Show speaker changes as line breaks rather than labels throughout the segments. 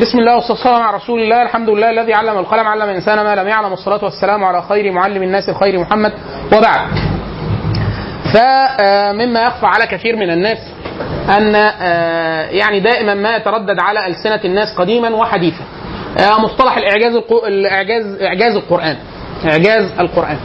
بسم الله والصلاة والسلام على رسول الله الحمد لله الذي علم القلم علم الإنسان ما لم يعلم الصلاة والسلام على خير معلم الناس الخير محمد. وبعد. فمما يخفى على كثير من الناس أن آه، يعني دائما ما يتردد على ألسنة الناس قديما وحديثا. آه، مصطلح الإعجاز الإعجاز إعجاز القرآن. إعجاز القرآن.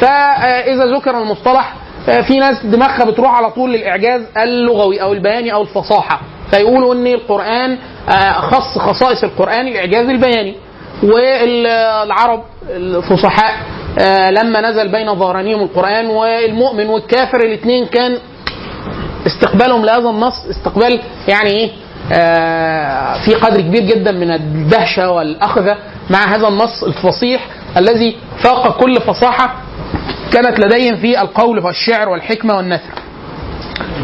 فإذا ذكر المصطلح آه، في ناس دماغها بتروح على طول للإعجاز اللغوي أو البياني أو الفصاحة. فيقولوا إن القرآن آه، خص خصائص القرآن الإعجاز البياني. والعرب الفصحاء آه، لما نزل بين ظهرانيهم القرآن والمؤمن والكافر الاثنين كان استقبالهم لهذا النص استقبال يعني إيه آه، في قدر كبير جدا من الدهشة والأخذة مع هذا النص الفصيح الذي فاق كل فصاحة كانت لديهم في القول والشعر والحكمة والنثر.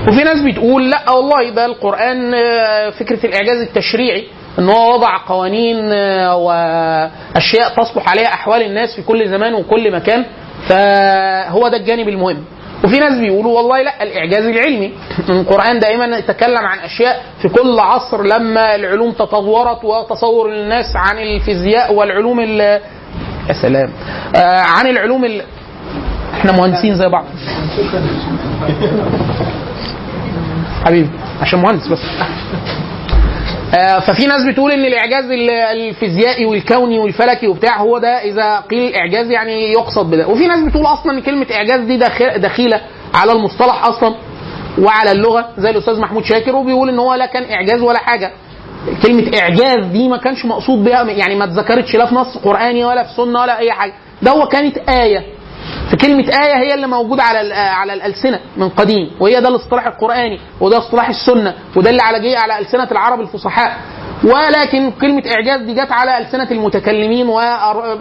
وفي ناس بتقول لا والله ده القرآن آه، فكرة الإعجاز التشريعي إن هو وضع قوانين آه، وأشياء تصلح عليها أحوال الناس في كل زمان وكل مكان فهو ده الجانب المهم. وفي ناس بيقولوا والله لا الإعجاز العلمي القرآن دائما يتكلم عن أشياء في كل عصر لما العلوم تطورت وتصور الناس عن الفيزياء والعلوم ال يا سلام آه عن العلوم ال... إحنا مهندسين زي بعض. حبيبي عشان مهندس بس. آه، ففي ناس بتقول إن الإعجاز ال- الفيزيائي والكوني والفلكي وبتاع هو ده إذا قيل إعجاز يعني يقصد بده. وفي ناس بتقول أصلا إن كلمة إعجاز دي دخيلة على المصطلح أصلا وعلى اللغة زي الأستاذ محمود شاكر وبيقول إن هو لا كان إعجاز ولا حاجة. كلمة إعجاز دي ما كانش مقصود بها يعني ما اتذكرتش لا في نص قرآني ولا في سنة ولا أي حاجة. ده هو كانت آية. فكلمة آية هي اللي موجودة على ال- على الألسنة من قديم وهي ده الاصطلاح القرآني وده اصطلاح السنة وده اللي على جه على ألسنة العرب الفصحاء ولكن كلمة إعجاز دي جت على ألسنة المتكلمين و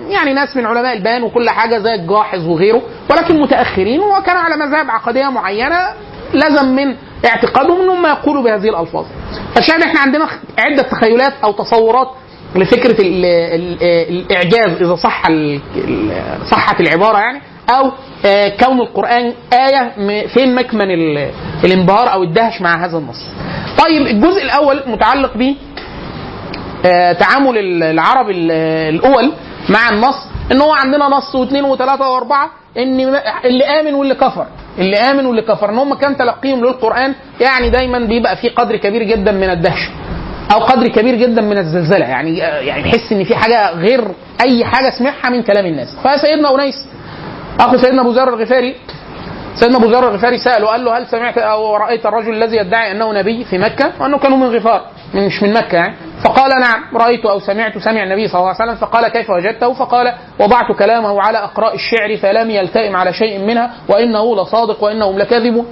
يعني ناس من علماء البيان وكل حاجة زي الجاحظ وغيره ولكن متأخرين وكانوا على مذاهب عقدية معينة لزم من اعتقادهم إنهم يقولوا بهذه الألفاظ. فالشاهد إحنا عندنا عدة تخيلات أو تصورات لفكرة ال ال الإعجاز إذا صح صحت العبارة يعني أو آه، كون القرآن آية فين مكمن ال- الانبهار أو الدهش مع هذا النص. طيب الجزء الأول متعلق ب آه، تعامل ال- العرب ال- الأول مع النص إن هو عندنا نص واثنين وثلاثة وأربعة ان اللي آمن واللي كفر. اللي آمن واللي كفر. إن هم كان تلقيهم للقرآن يعني دايما بيبقى في قدر كبير جدا من الدهشه أو قدر كبير جدا من الزلزلة. يعني يعني بيحس إن في حاجة غير أي حاجة سمعها من كلام الناس. فسيدنا أنيس أخو سيدنا أبو ذر الغفاري سيدنا أبو ذر الغفاري سأله قال له هل سمعت أو رأيت الرجل الذي يدعي أنه نبي في مكة؟ وأنه كانوا من غفار مش من مكة يعني. فقال نعم رأيت أو سمعت سمع النبي صلى الله عليه وسلم. فقال كيف وجدته؟ فقال وضعت كلامه على أقراء الشعر فلم يلتئم على شيء منها وإنه لصادق وإنهم لكاذبون.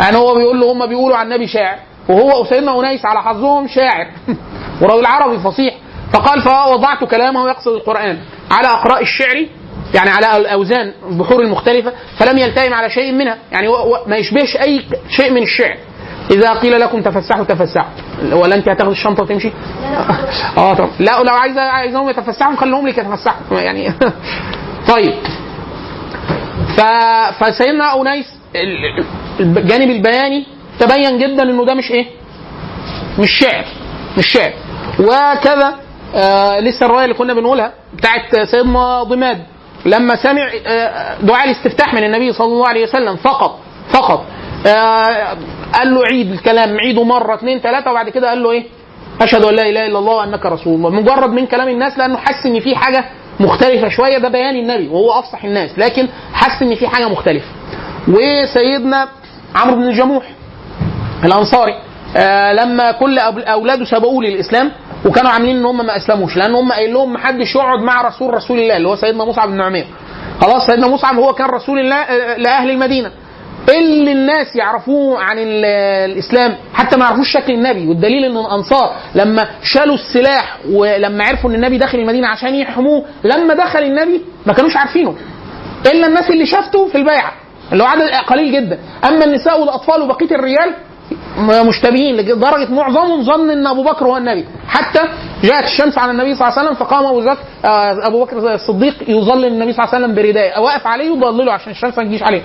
يعني هو بيقول له هم بيقولوا عن النبي شاعر وهو سيدنا أنيس على حظهم شاعر. وراجل عربي فصيح. فقال فوضعت كلامه يقصد القرآن على أقراء الشعر يعني على الأوزان البحور المختلفة فلم يلتئم على شيء منها. يعني ما يشبهش أي شيء من الشعر. إذا قيل لكم تفسحوا تفسحوا. ولا انت هتاخد الشنطة وتمشي؟ آه طب. لا لو عايز عايزهم يتفسحوا خليهم لك يتفسحوا. يعني طيب. ف... فسيدنا أنيس ال- الجانب البياني تبين جدا إنه ده مش إيه؟ مش شعر. مش شعر. وكذا آه لسه الرواية اللي كنا بنقولها بتاعت سيدنا ضماد. لما سمع آه دعاء الاستفتاح من النبي صلى الله عليه وسلم فقط فقط آه قال له عيد الكلام عيده مرة اثنين ثلاثة وبعد كده قال له إيه؟ أشهد أن لا إله إلا الله وأنك رسول الله مجرد من كلام الناس لأنه حس إن في حاجة مختلفة شوية ده بيان النبي وهو أفصح الناس لكن حس إن في حاجة مختلفة وسيدنا عمرو بن الجموح الأنصاري آه لما كل أولاده سبقوه للإسلام وكانوا عاملين إن هم ما أسلموش لأن هم قايل لهم ما حدش يقعد مع رسول رسول الله اللي هو سيدنا مصعب بن عمير. خلاص سيدنا مصعب هو كان رسول الله آه، لأهل المدينة. اللي الناس يعرفوه عن ال- الإسلام حتى ما يعرفوش شكل النبي. والدليل إن الأنصار لما شالوا السلاح ولما عرفوا إن النبي داخل المدينة عشان يحموه لما دخل النبي ما كانوش عارفينه. إلا الناس اللي شافته في البيعة اللي هو عدد قليل جدا. أما النساء والأطفال وبقية الرجال مشتبهين لدرجة معظمهم ظن إن أبو بكر هو النبي. حتى جاءت الشمس على النبي صلى الله عليه وسلم فقام أبو ذر آه، أبو بكر الصديق يظلل النبي صلى الله عليه وسلم برداء واقف عليه يضلله عشان الشمس ما تجيش عليه.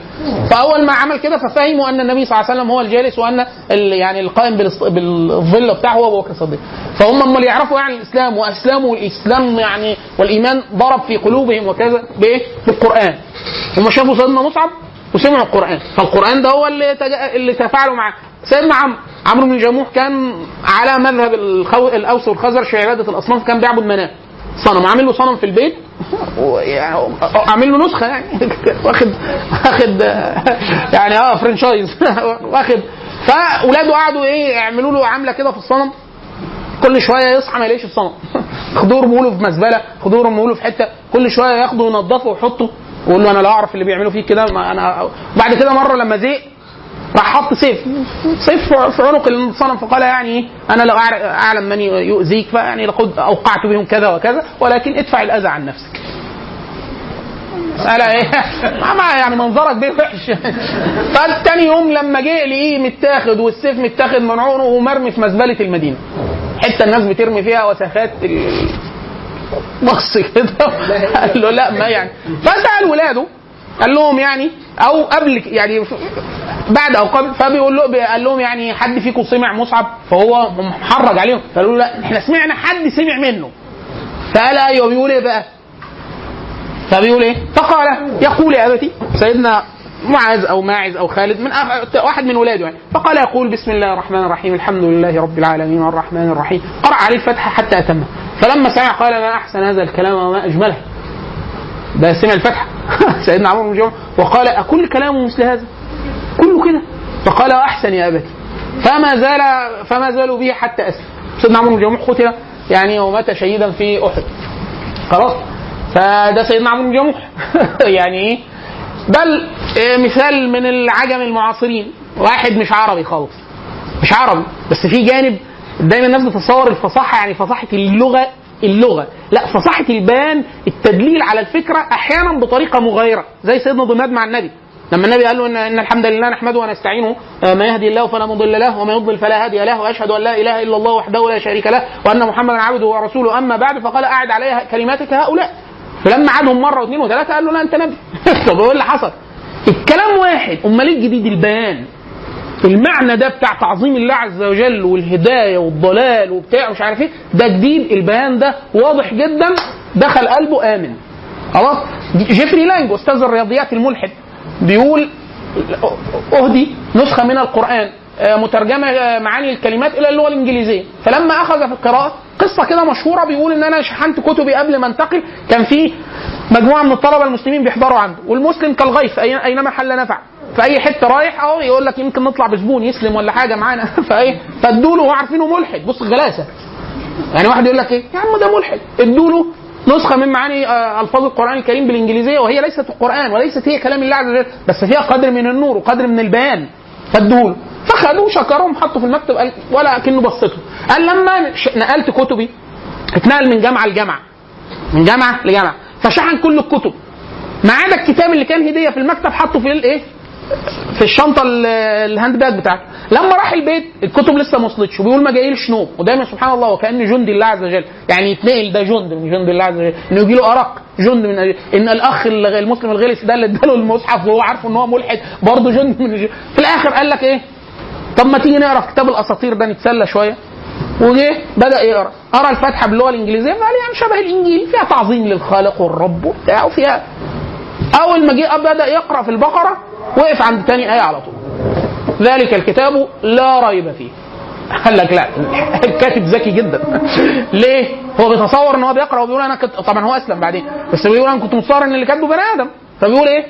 فأول ما عمل كده ففهموا أن النبي صلى الله عليه وسلم هو الجالس وأن يعني القائم بالظل بتاعه هو أبو بكر الصديق. فهم هم اللي يعرفوا يعني الإسلام واسلموا الاسلام يعني والإيمان ضرب في قلوبهم وكذا بإيه؟ بالقران هم شافوا سيدنا مصعب وسمعوا القرآن. فالقرآن ده هو اللي تج- اللي تفاعلوا معاه. سيدنا عمرو عمرو بن جموح كان على مذهب الخو... الأوس والخزرج في عبادة الأصنام كان بيعبد مناه صنم. عامل له صنم في البيت؟ عامل له نسخة يعني. واخد واخد يعني آه فرنشايز. واخد. فأولاده قعدوا إيه يعملوا له عامله كده في الصنم. كل شوية يصحى ما يلاقيش الصنم. خدوه ارموا له في مزبلة خدوه ارموا له في حتة. كل شوية ياخده وينضفه ويحطه. ويقول له أنا لا أعرف اللي بيعملوا فيك كده ما أنا بعد كده مرة لما زهق راح حط سيف سيف في عنق الصنم فقال يعني إيه أنا لو أعلم من يؤذيك فيعني لقد أوقعت بهم كذا وكذا ولكن ادفع الأذى عن نفسك مسألة إيه؟ ما يعني منظرك بيه وحش. فالتاني يوم لما جه لقيه متاخد والسيف متاخد من عنقه ومرمي في مزبلة المدينة. حتة الناس بترمي فيها وسخات بص كده. قال له لا ما يعني. فسأل ولاده. قال لهم يعني أو قبل يعني بعد أو قبل. فبيقول له قال لهم يعني حد فيكم سمع مصعب؟ فهو محرج عليهم. فقالوا له لا إحنا سمعنا حد سمع منه. فقال أيوه بيقول إيه بقى؟ فبيقول إيه؟ فقال يقول يا أبتي سيدنا معاذ أو ماعز أو خالد من أخ... واحد من ولاده يعني. فقال يقول بسم الله الرحمن الرحيم الحمد لله رب العالمين الرحمن الرحيم. قرأ عليه الفتحة حتى أتمه فلما سمع قال ما أحسن هذا الكلام وما أجمله. ده سمع الفتحة. سيدنا عمرو بن وقال أكل كلامه مثل هذا؟ كله كده. فقال أحسن يا أبتي. فما زال فما زالوا به حتى أسلم. سيدنا عمرو بن جمع قتل يعني ومات شهيدا في أحد. خلاص. فده سيدنا عمرو بن جموح يعني إيه؟ بل إيه مثال من العجم المعاصرين. واحد مش عربي خالص. مش عربي بس في جانب دايما الناس بتتصور الفصاحة يعني فصاحة اللغة اللغة. لا فصاحة البيان التدليل على الفكرة أحيانا بطريقة مغايرة زي سيدنا ضماد مع النبي. لما النبي قال له إن إن الحمد لله نحمده ونستعينه آه، ما يهدي الله فلا مضل له وما يضلل فلا هادي له وأشهد أن لا إله إلا الله وحده لا شريك له وأن محمدا عبده ورسوله. أما بعد فقال أعد عليها كلماتك هؤلاء. فلما عادهم مرة واثنين وثلاثة قال له لا أنت نبي. طب إيه اللي حصل؟ الكلام واحد. أمال إيه الجديد البيان؟ المعنى ده بتاع تعظيم الله عز وجل والهداية والضلال وبتاع مش عارف إيه ده جديد. البيان ده واضح جدا. دخل قلبه آمن. خلاص؟ جيفري لانج أستاذ الرياضيات الملحد بيقول أهدي نسخة من القرآن. مترجمة آه، معاني الكلمات إلى اللغة الإنجليزية. فلما أخذ في القراءة قصة كده مشهورة بيقول إن أنا شحنت كتبي قبل ما انتقل كان في مجموعة من الطلبة المسلمين بيحضروا عنده. والمسلم كالغيث أينما حل نفع. في أي حتة رايح أهو يقول لك يمكن نطلع بزبون يسلم ولا حاجة معانا. فإيه؟ فادوا له عارفينه ملحد. بص الغلاسه يعني واحد يقول لك إيه؟ يا عم ده ملحد. ادوا له نسخة من معاني آه، ألفاظ القرآن الكريم بالإنجليزية وهي ليست القرآن وليست هي كلام الله عز وجل بس فيها قدر من النور وقدر من البيان. فادوا فخدوه شكرهم حطوا في المكتب قال ولا كأنه بصته قال لما نقلت كتبي اتنقل من جامعة لجامعة. من جامعة لجامعة. فشحن كل الكتب. ما عدا الكتاب اللي كان هدية في المكتب حطه في الايه في الشنطة ال- ال hand bag بتاعته. لما راح البيت الكتب لسه ما وصلتش وبيقول ما جايليش نوم. ودايما سبحان الله وكأن جند الله عز وجل. يعني يتنقل ده جند من جند الله عز وجل. إنه يجي له أرق جند من إن الأخ المسلم الغلس ده اللي اداله المصحف وهو عارف إن هو ملحد برضه جند من الجند. في الآخر قال لك إيه؟ طب ما تيجي نقرا في كتاب الأساطير ده نتسلى شوية؟ وجه بدأ يقرأ. قرأ الفاتحه باللغة الإنجليزية فقال يعني شبه الإنجيل فيها تعظيم للخالق والرب وبتاع وفيها. أول ما جه بدأ يقرأ في البقرة وقف عند تاني آية على طول. ذلك الكتاب لا ريب فيه. قال لك لا الكاتب ذكي جدا. ليه؟ هو بيتصور إن هو بيقرأ وبيقول أنا كنت طبعا هو أسلم بعدين. بس بيقول أنا كنت متصور إن اللي كاتبه بني آدم. فبيقول إيه؟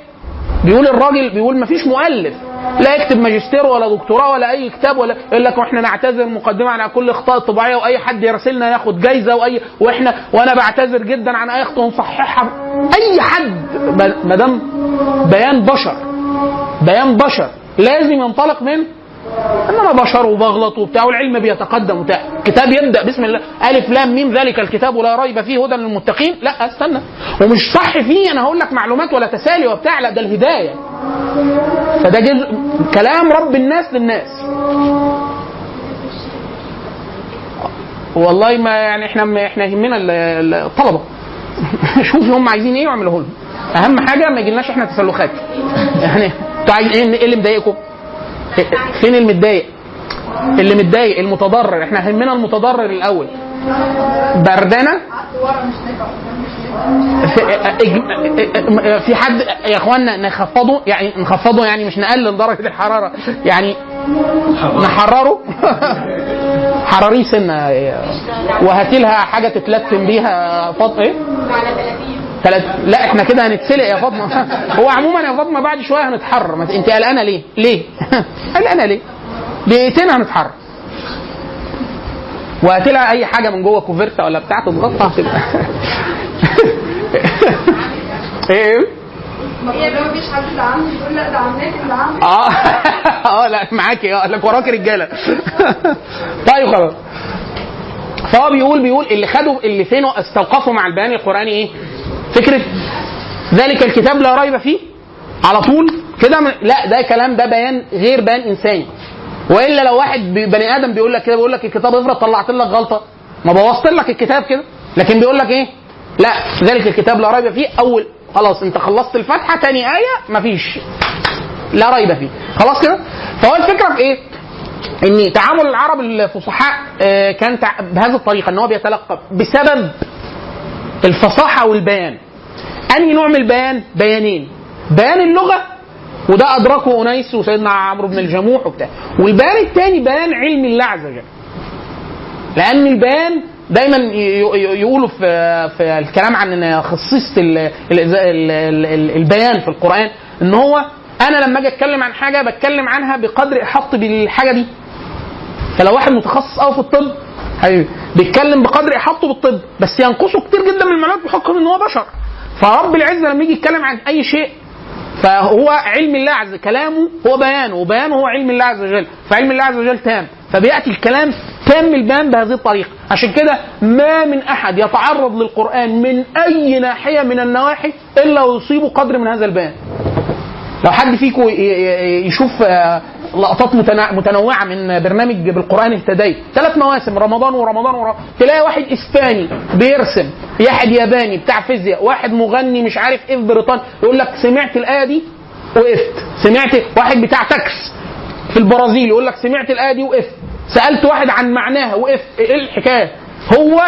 بيقول الراجل بيقول ما فيش مؤلف. لا يكتب ماجستير ولا دكتوراه ولا أي كتاب ولا يقول لك وإحنا نعتذر مقدمة عن كل اخطاء طباعيه وأي حد يراسلنا ياخد جايزة وأي وإحنا وأنا بعتذر جدا عن أي أخطاء نصححها أي حد ما دام بيان بشر بيان بشر لازم ينطلق من ان أنا بشر وبغلط وبتاع والعلم بيتقدم وبتاع. كتاب يبدا بسم الله. ألف لام ميم ذلك الكتاب لا ريب فيه هدى للمتقين. لا استنى. ومش صح فيه أنا هقول لك معلومات ولا تسالي وبتاع. لا ده الهداية. فده جزء كلام رب الناس للناس. والله ما يعني إحنا إحنا يهمنا ال- ال- الطلبة. شوفي هم عايزين إيه واعمله لهم أهم حاجة ما يجيلناش إحنا تسلخات. يعني أنتوا عايزين إيه اللي مضايقكم؟ فين المتضايق؟ اللي متضايق المتضرر. إحنا همنا المتضرر الأول. بردانة؟ في, حد يا اخوانا نخفضه يعني نخفضه يعني مش نقلل درجة الحرارة. يعني نحرره؟ حراريه سنة. وهاتي لها حاجة تتلتم بيها. فاطمه إيه؟ تلات... لا إحنا كده هنتسلق يا فاطمة. هو عموما يا فاطمة بعد شوية هنتحرر. انت قلقانه ليه؟ ليه؟ قلقانه ليه؟ دقيقتين هنتحرر. لها أي حاجة من جوه كوفرتا ولا بتاع تضغطها هتبقى إيه؟
هي لو مفيش حد عندي يقول لأ اللي عندي
آه. آه لا معاكي آه لك وراك رجالة. طيب خلاص. فهو بيقول بيقول اللي خدوا اللي فين استوقفوا مع البيان القرآني إيه؟ فكره ذلك الكتاب لا ريب فيه. على طول كده لا ده كلام ده بيان غير بيان إنساني. وإلا لو واحد بني آدم بيقول لك كده بيقول لك الكتاب افرض طلعت لك غلطة. ما بوظت لك الكتاب كده. لكن بيقول لك إيه؟ لا ذلك الكتاب لا ريب فيه. أول خلاص أنت خلصت الفاتحه تاني آية مفيش لا ريب فيه. خلاص كده؟ فهو الفكرة في إيه؟ إن تعامل العرب الفصحاء آه، كان بهذه الطريقة إن هو بيتلقى بسبب الفصاحة والبيان. أنهي نوع من البيان؟ بيانين. بيان اللغة وده أدركه أنيس وسيدنا عمرو بن الجموح وبتاع. والبيان الثاني بيان علم الله عز وجل. لأن البيان دايما يقولوا في في الكلام عن خصيصة ال- ال- ال- ال- البيان في القرآن إن هو أنا لما أجي أتكلم عن حاجة بتكلم عنها بقدر إحاطتي بالحاجة دي. فلو واحد متخصص قوي في الطب حبيبي بيتكلم بقدر إحاطته بالطب بس ينقصه كتير جدا من المعلومات بحكم إن هو بشر. فرب العزة لما يجي يتكلم عن أي شيء فهو علم الله عز كلامه هو بيانه وبيانه هو علم الله عز وجل فعلم الله عز وجل تام. فبيأتي الكلام تام البيان بهذه الطريقة. عشان كده ما من أحد يتعرض للقرآن من أي ناحية من النواحي إلا ويصيبه قدر من هذا البيان. لو حد فيكم يشوف آه، لقطات متنوعة من برنامج بالقرآن اهتديت ثلاث مواسم رمضان ورمضان ورمضان. تلاقي واحد إسباني بيرسم واحد ياباني بتاع فيزياء واحد مغني مش عارف إيه في بريطانيا يقول لك سمعت الآية دي وقفت. سمعت واحد بتاع تاكس في البرازيل يقول لك سمعت الآية دي وقفت. سألت واحد عن معناها وقفت. إيه الحكاية؟ هو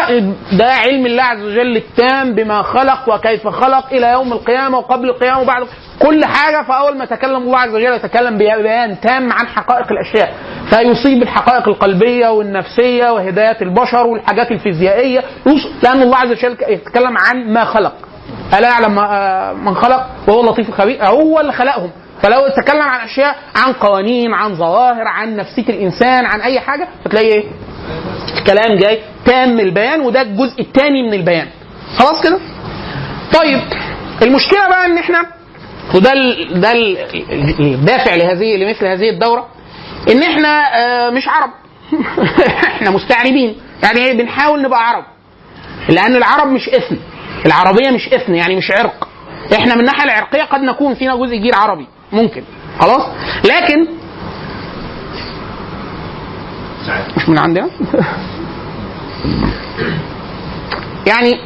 ده علم الله عز وجل التام بما خلق وكيف خلق إلى يوم القيامة وقبل القيامة وبعد كل حاجة فأول ما تكلم الله عز وجل يتكلم ببيان تام عن حقائق الأشياء. فيصيب الحقائق القلبية والنفسية وهدايه البشر والحاجات الفيزيائية. لأن الله عز وجل يتكلم عن ما خلق. ألا يعلم آه، من خلق؟ وهو اللطيف الخبير. هو اللي خلقهم. فلو تكلم عن أشياء عن قوانين عن ظواهر عن نفسية الإنسان عن أي حاجة فتلاقي إيه؟ الكلام جاي تام البيان وده الجزء الثاني من البيان. خلاص كده؟ طيب المشكلة بقى إن إحنا وده ال ده ال الدافع لهذه لمثل هذه الدورة إن إحنا آه، مش عرب. إحنا مستعربين. يعني إيه؟ بنحاول نبقى عرب. لأن العرب مش اثن العربية مش اثن يعني مش عرق. إحنا من الناحية العرقية قد نكون فينا جزء كبير عربي ممكن. خلاص؟ لكن مش من عندنا؟ يعني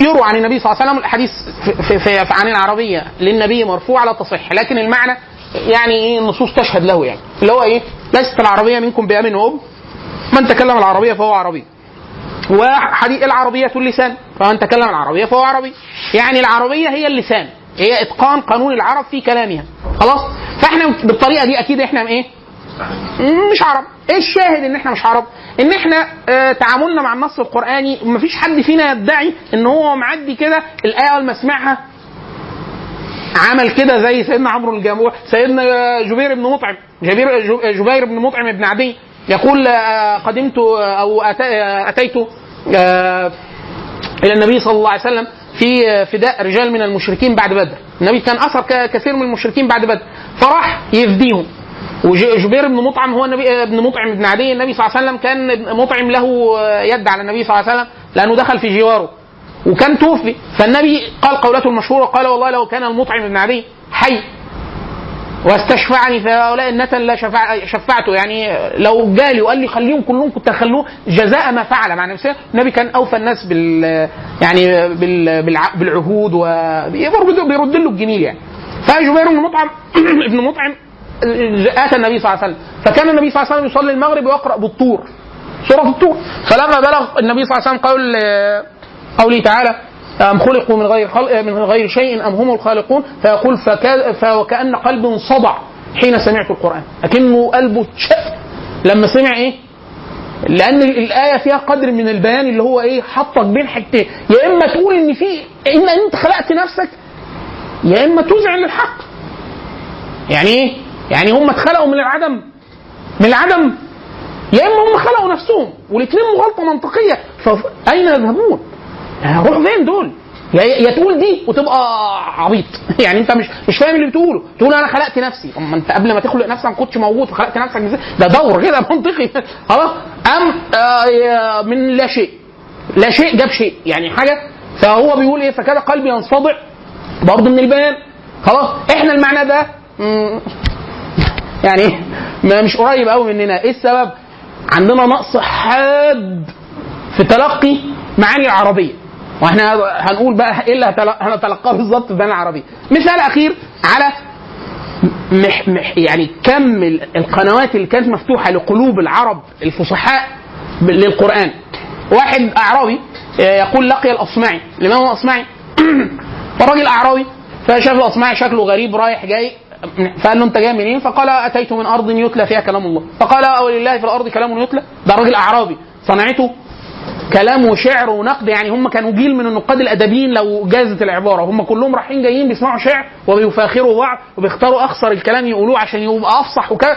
يروى عن النبي صلى الله عليه وسلم الحديث في, في, في, عن العربية للنبي مرفوع لا تصح لكن المعنى يعني إيه النصوص تشهد له يعني. اللي هو إيه؟ ليست العربية منكم بأب وأم؟ من تكلم العربية فهو عربي. وحديث العربية اللسان فمن تكلم العربية فهو عربي. يعني العربية هي اللسان هي إتقان قانون العرب في كلامها. خلاص؟ فإحنا بالطريقة دي أكيد إحنا إيه؟ مش عرب. إيه الشاهد إن إحنا مش عرب؟ إن إحنا آه تعاملنا مع النص القرآني مفيش حد فينا يدعي إن هو معدي كده الآية اول ما سمعها عمل كده زي سيدنا عمرو الجموع سيدنا جبير بن مطعم جبير جبير بن مطعم بن عدي يقول آه، قدمت آه، أو آه، أتيت آه، إلى النبي صلى الله عليه وسلم في آه، فداء رجال من المشركين بعد بدر. النبي كان أثر كثير من المشركين بعد بدر. فراح يفديهم. وجبير بن مطعم هو النبي آه، ابن مطعم بن عدي النبي صلى الله عليه وسلم كان مطعم له آه، يد على النبي صلى الله عليه وسلم لأنه دخل في جواره وكان توفي. فالنبي قال قولته المشهورة قال والله لو كان المطعم بن عدي حي واستشفعني في هؤلاء النتن لا شفع شفعته. يعني لو جالي وقال لي خليهم كلهم كنت أخلوه جزاء ما فعل. مع نفسه النبي كان أوفى الناس بال يعني بال بالع- بالعهود وبيرد بيرد له الجميل يعني. فجبير بن مطعم ابن مطعم آتى النبي صلى الله عليه وسلم. فكان النبي صلى الله عليه وسلم يصلي المغرب ويقرأ بالطور سورة الطور. فلما بلغ النبي صلى الله عليه وسلم قول قوله تعالى أم خلقوا من غير خلق من غير شيء أم هم الخالقون؟ فيقول فكا فوكأن قلب صدع حين سمعت القرآن. أكنه قلبه اتشق لما سمع إيه؟ لأن الآية فيها قدر من البيان اللي هو إيه؟ حطك بين حاجتين. يا إما تقول إن في إن أنت خلقت نفسك يا إما تذعن الحق. يعني إيه؟ يعني هم اتخلقوا من العدم من العدم. يا إما هم خلقوا نفسهم والاثنين مغالطة منطقية فاين يذهبون؟ هروح فين دول؟ يا تقول دي وتبقى عبيط. يعني أنت مش مش فاهم اللي بتقوله. تقول أنا خلقت نفسي. اما أنت قبل ما تخلق نفسك ما كنتش موجود فخلقت نفسك ده دور كده منطقي. خلاص؟ أم آه من لا شيء. لا شيء جاب شيء. يعني حاجة. فهو بيقول إيه؟ فكده قلبي ينصدع. برضه من البيان. خلاص؟ إحنا المعنى ده. يعني ما مش قريب قوي مننا. إيه السبب؟ عندنا نقص حاد في تلقي معاني العربية. وإحنا هنقول بقى إيه اللي هنتلقاه بالظبط في المعاني العربية. مثال أخير على مح مح يعني كم ال- القنوات اللي كانت مفتوحة لقلوب العرب الفصحاء للقرآن. واحد أعرابي آه، يقول لقي الأصمعي. الإمام الأصمعي فالراجل أعرابي فشاف الأصمعي شكله غريب رايح جاي فقال له انت جاي منين؟ فقال أتيت من أرض يتلى فيها كلام الله. فقال ولله في الأرض كلام يتلى. ده راجل أعرابي. صنعته كلام وشعر ونقد يعني هم كانوا جيل من النقاد الأدبيين لو جازت العبارة. هم كلهم رايحين جايين بيسمعوا شعر وبيفاخروا بعض وبيختاروا أخسر الكلام يقولوه عشان يبقى أفصح وكذا.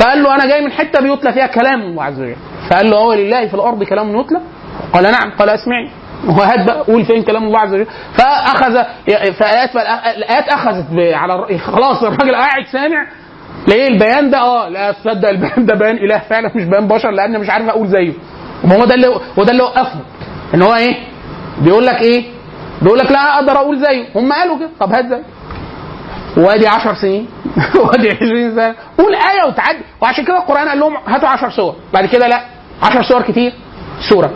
فقال له أنا جاي من حتة بيتلى فيها كلام. الله عز وجل فقال له هو لله في الأرض كلام يتلى. قال نعم. قال اسمعي. وهات بقى قول فين كلام الله عز وجل. فاخذ فالايات الآيات أخذت على خلاص الراجل قاعد سامع ليه البيان ده آه لا تصدق البيان ده بيان إله فعلا مش بيان بشر لأن مش عارف أقول زيه. ما هو ده اللي وده اللي وقفهم إن هو إيه؟ بيقول لك إيه؟ بيقول لك لا أقدر أقول زيه. هم قالوا كده. طب هات زيه. وأدي 10 سنين. وأدي 20 سنة. قول آية وتعدي. وعشان كده القرآن قال لهم هاتوا 10 سور. بعد كده لا. 10 سور كتير. سورة.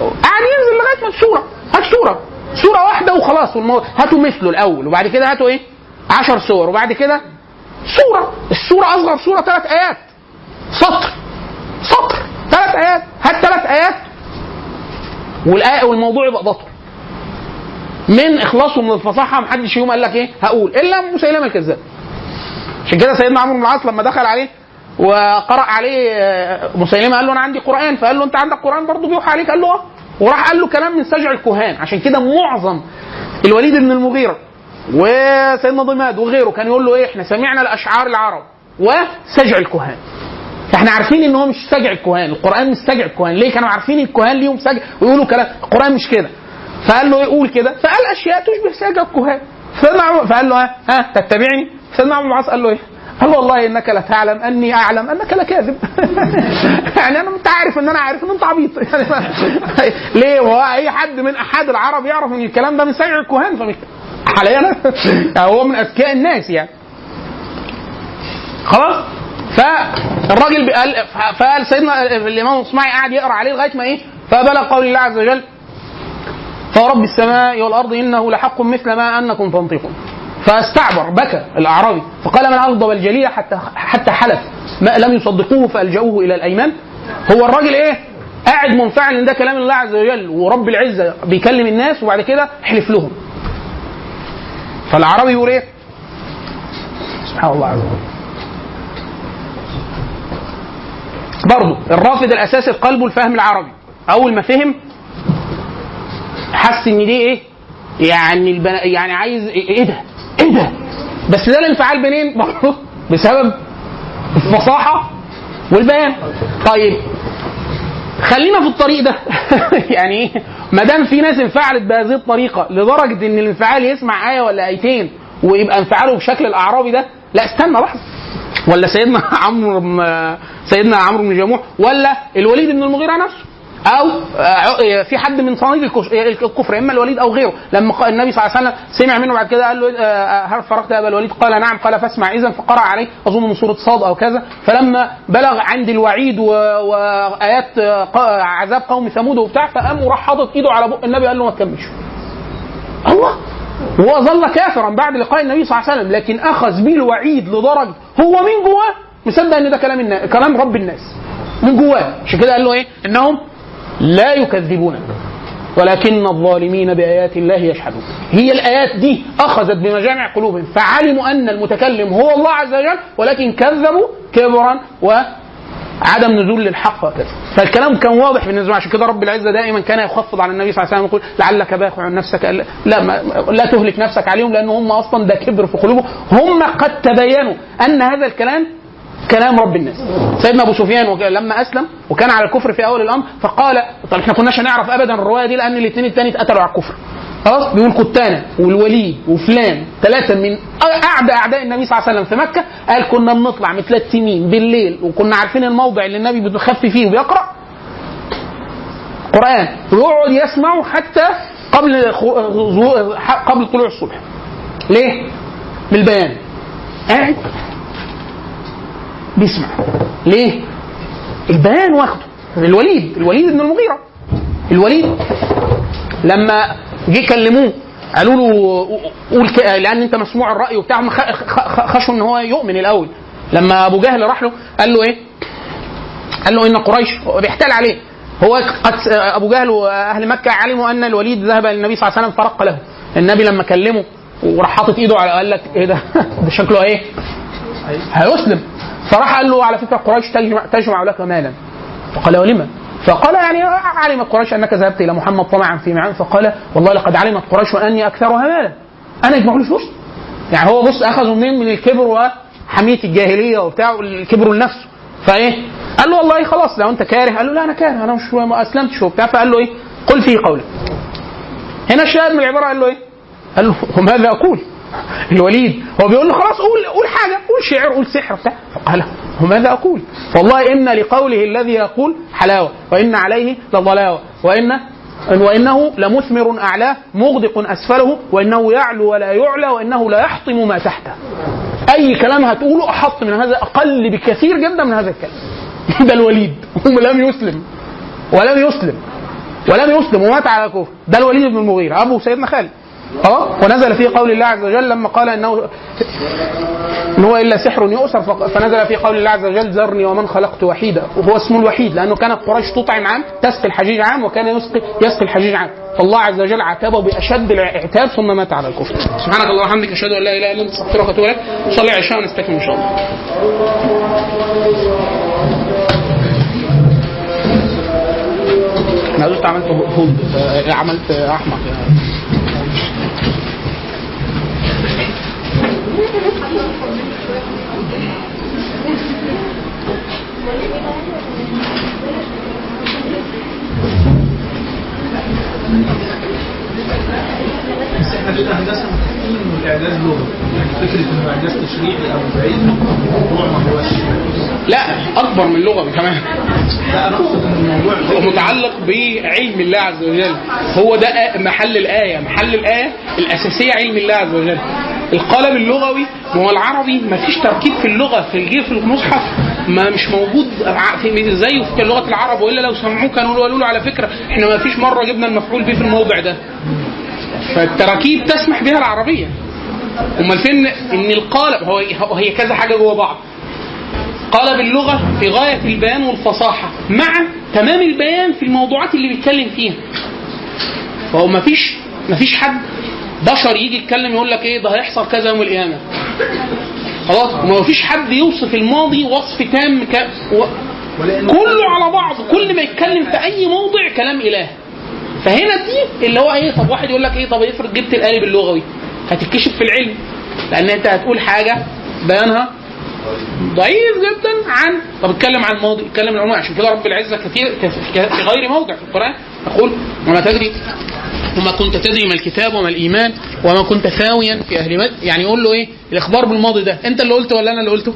قاعد ينزل لغايه ما السوره هات سوره سوره واحدة وخلاص. هاتوا مثله الأول وبعد كده هاتوا إيه؟ 10 سور وبعد كده سوره السوره أصغر سوره ثلاث آيات. سطر. سطر. ثلاث آيات. هات ثلاث آيات. والايه والموضوع يبقى بطل. من إخلاصه من الفصاحة محدش يوم قال لك إيه؟ هقول. إلا مسيلمه الكذاب. عشان كده سيدنا عمرو بن العاص لما دخل عليه وقرأ عليه آه، مسيلمة قال له أنا عندي قرآن فقال له أنت عندك قرآن برضه؟ بيوحى عليك قال له آه. وراح قال له كلام من سجع الكهان عشان كده معظم الوليد بن المغيرة وسيدنا ضماد وغيره كان يقول له إيه إحنا سمعنا الأشعار العرب وسجع الكهان. إحنا عارفين إن هو مش سجع الكهان القرآن مش سجع الكهان. ليه كانوا عارفين الكهان ليهم سجع؟ ويقولوا كلام القرآن مش كده. فقال له يقول كده. فقال أشياء تشبه سجع الكهان. عمر فقال له ها, ها تتبعني؟ سيدنا عمرو بن العاص قال له إيه؟ قال له والله إنك لتعلم أني أعلم أنك لكاذب؟ يعني أنا انت عارف إن أنا عارف ان أنت عبيط. يعني ليه؟ وهو أي حد من أحد العرب يعرف إن الكلام ده من سجع الكهان فمش حاليا. هو من أذكياء الناس يعني. خلاص؟ فالراجل قال فقال سيدنا الإمام الصمعي قعد يقرأ عليه لغاية ما إيه؟ فبلغ قول الله عز وجل فورب السماء والارض انه لحق مثل ما انكم تنطقون. فاستعبر بكى الأعرابي. فقال من اغضب الجليل حتى حتى حلف. ما لم يصدقوه فألجأوه إلى الأيمان. هو الراجل إيه؟ قاعد منفعل إن ده كلام الله عز وجل ورب العزة بيكلم الناس وبعد كده حلف لهم. فالأعرابي يقول إيه؟ سبحان الله عز وجل. برضه الرافض الاساسي في قلبه الفهم العربي. أول ما فهم حس إن دي إيه؟ يعني البنا... يعني عايز إيه ده؟ بس ده الانفعال منين بسبب الفصاحة والبيان. طيب خلينا في الطريق ده. يعني ما دام في ناس انفعلت بهذه الطريقة لدرجة إن الانفعال يسمع آية ولا آيتين ويبقى انفعاله بشكل الأعرابي ده لا استنى لحظه ولا سيدنا عمرو سيدنا عمرو بن جموح ولا الوليد بن المغيرة نفسه. أو آه، في حد من صناديد الكش- الكفر إما الوليد أو غيره. لما النبي صلى الله عليه وسلم سمع منه بعد كده قال له آه، هل فرغت يا أبا الوليد؟ قال نعم. قال فاسمع اذا فقرأ عليه. أظن من سورة صاد أو كذا. فلما بلغ عند الوعيد وآيات آه، عذاب قوم ثمود وبتاع فقام وراح حاطط إيده على بق النبي قال له ما تكملش. الله! وهو ظل كافرا بعد لقاء النبي صلى الله عليه وسلم. لكن أخذ به الوعيد لدرجه هو من جواه. مصدق إن ده كلام الناس كلام رب الناس. من جواه. عشان كده قال له إيه؟ إنهم لا يكذبونك ولكن الظالمين بآيات الله يجحدون هي الآيات دي أخذت بمجامع قلوبهم. فعلموا أن المتكلم هو الله عز وجل ولكن كذبوا كبرا وعدم نزول للحق وكذا. فالكلام كان واضح بالنسبة لهم. عشان كده رب العزة دائما كان يخفض على النبي صلى الله عليه وسلم يقول لعلك باخع نفسك لا ما لا تهلك نفسك عليهم لأن هم أصلا ده كبر في قلوبهم. هم قد تبينوا أن هذا الكلام كلام رب الناس. سيدنا أبو سفيان لما أسلم وكان على الكفر في أول الأمر فقال طب إحنا كناش هنعرف ابدا الرواية دي لأن الاثنين التاني اتقتلوا على الكفر. خلاص؟ بيقول كتانة والوليد وفلان ثلاثة من أعدى أعداء النبي صلى الله عليه وسلم في مكة قال كنا بنطلع من ثلاث سنين بالليل وكنا عارفين الموضع اللي النبي بيخفي فيه وبيقرأ. قرآن. ويقعد يسمعه حتى قبل قبل طلوع الصبح. ليه؟ بالبيان قاعد. بيسمع. ليه؟ البيان واخده. الوليد الوليد بن المغيرة. الوليد. لما جه كلموه قالوا له قول لأن أنت مسموع الرأي وبتاع خشوا إن هو يؤمن الأول. لما أبو جهل راح له قال له إيه؟ قال له إن قريش بيحتال عليه. هو قد أبو جهل وأهل مكة علموا أن الوليد ذهب للنبي صلى الله عليه وسلم فرق له. النبي لما كلمه وراح حاطط إيده على قال لك إيه ده؟ ده شكله إيه؟ هيسلم. فراح قال له على فكرة قريش تجمع, تجمع لك مالا. فقال ولما فقال يعني علمت قريش أنك ذهبت إلى محمد طمعا في معان فقال والله لقد علمت قريش اني أكثرها مالا. أنا اجمع له فلوس يعني هو بص اخذوا منين؟ من الكبر وحمية الجاهلية وبتاع الكبر لنفسه. فإيه؟ قال له والله خلاص لو أنت كاره. قال له لا أنا كاره. أنا مش ما أسلمتش وبتاع. فقال له إيه؟ قل فيه قولك هنا الشاهد من العبارة قال له إيه؟ قال له وماذا أقول؟ الوليد. هو بيقول له خلاص قول قول حاجة. قول شعر قول سحر بتاع فقال وماذا أقول؟ والله إن لقوله الذي يقول حلاوة وإن عليه لضلاوة وان وإنه لمثمر أعلاه مغدق أسفله وإنه يعلو ولا يعلى وإنه لا يحطم ما تحته. أي كلام هتقوله أحط من هذا أقل بكثير جدا من هذا الكلام. ده الوليد. ولم يسلم. ولم يسلم. ولم يسلم. ومات على كفر ده الوليد بن المغيرة. أبو سيدنا خالد. أه؟ ونزل في قول الله عز وجل لما قال إنه إن هو إلا سحر يؤثر فنزل في قول الله عز وجل ذرني ومن خلقت وحيدا وهو اسمه الوحيد لأنه كانت قريش تطعم عام تسقي الحجيج عام وكان يسقي يسقي الحجيج عام. فالله عز وجل عاتبه بأشد العتاب ثم مات على الكفر. سبحانك اللهم وبحمدك أشهد أن لا إله إلا أنت أستغفرك وأتوب إليك. صلي على العشاء ونستكمل إن شاء الله. أنا عملت هود عملت احمق يعني
إحنا في الهندسه متفقين ان الاعجاز فكره انه اعجاز تشريعي أو
لا أكبر من لغة كمان.
لا أنا اقصد ان الموضوع
متعلق بعلم الله عز وجل. هو ده محل الآية. محل الآية الأساسية علم الله عز وجل. القالب اللغوي هو العربي ما فيش تركيب في اللغة في الجيل في المصحف. ما مش موجود في زيه في لغة العرب وإلا لو سمعوه كانوا له على فكرة إحنا ما فيش مرة جبنا المفعول به في الموضع ده. فالتراكيب تسمح بها العربية. أمال فين إن القالب هو- هي كذا حاجة جوه بعض. قالب اللغة في غاية البيان والفصاحة مع تمام البيان في الموضوعات اللي بيتكلم فيها. فهو ما فيش ما فيش حد بشر يجي يتكلم يقول لك إيه ده هيحصل كذا يوم القيامة. خلاص؟ وما فيش حد يوصف الماضي وصف تام ك... و... كله على بعض كل ما يتكلم في أي موضع كلام إله. فهنا دي اللي هو إيه طب واحد يقول لك إيه طب افرض جبت القالب اللغوي هتتكشف في العلم. لأن أنت هتقول حاجة بيانها ضعيف جدا عن طب اتكلم عن الماضي اتكلم عن عشان كده رب العزة كثير كث- في غير موضع في القرآن. يقول وما تدري وما كنت تدري ما الكتاب وما الإيمان وما كنت ثاويا في أهل مد يعني يقول له إيه؟ الإخبار بالماضي ده أنت اللي قلته ولا أنا اللي قلته؟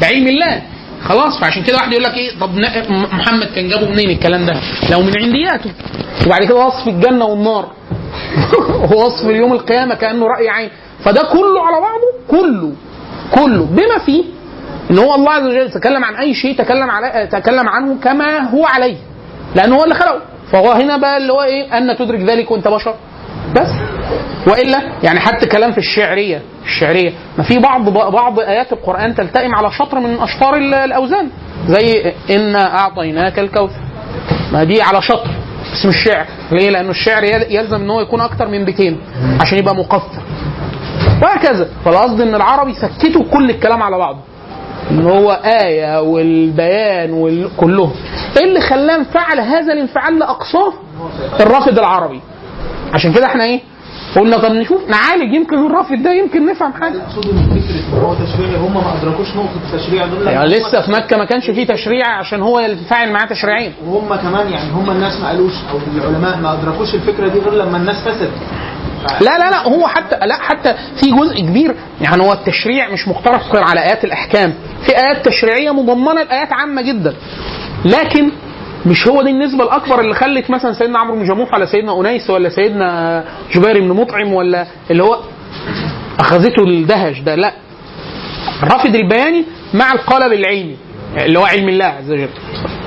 ده علم الله. خلاص فعشان كده واحد يقول لك إيه؟ طب محمد كان جابه منين الكلام ده؟ لو من عندياته. وبعد كده وصف الجنة والنار. ووصف اليوم القيامة كأنه رأي عين. فده كله على بعضه؟ كله. كله بما فيه إن هو الله عز وجل تكلم عن أي شيء تكلم على تكلم عنه كما هو عليه. لأنه هو اللي خلقه. فهو هنا بقى اللي هو إيه؟ أن تدرك ذلك وأنت بشر. بس. وإلا يعني حتى كلام في الشعرية الشعرية. ما في بعض بعض آيات القرآن تلتئم على شطر من أشطار ال- الأوزان. زي انا أعطيناك الكوثر. ما دي على شطر. بس مش شعر ليه؟ لأنه الشعر يل- يلزم إن هو يكون أكتر من بيتين عشان يبقى مقفر. وهكذا. فالقصد إن العربي سكتوا كل الكلام على بعضه. إن هو آية والبيان وكلهم إيه اللي خلاه انفعل هذا الانفعال لأقصاه؟ الرافد العربي. عشان كده إحنا إيه؟ قلنا طب نشوف نعالج. يمكن الرافد ده يمكن نفهم
حاجة. فكرة هو تشريعي هم ما أدركوش نقطة التشريع دول.
يعني لسه في مكة ما كانش فيه تشريع عشان هو ينفعل معاه تشريعين.
وهم كمان يعني هم الناس ما قالوش أو العلماء ما أدركوش الفكرة دي غير لما الناس فسدت.
لا لا لا هو حتى لا حتى في جزء كبير يعني هو التشريع مش مقتصر على آيات الأحكام. في آيات تشريعية مضمنة لايات عامة جدا. لكن مش هو دي النسبة الأكبر اللي خلت مثلا سيدنا عمرو بن جموح ولا سيدنا أنيس ولا سيدنا جبير بن مطعم ولا اللي هو أخذته الدهش ده لا. الرافد البياني مع القالب العلمي اللي هو علم الله عز وجل.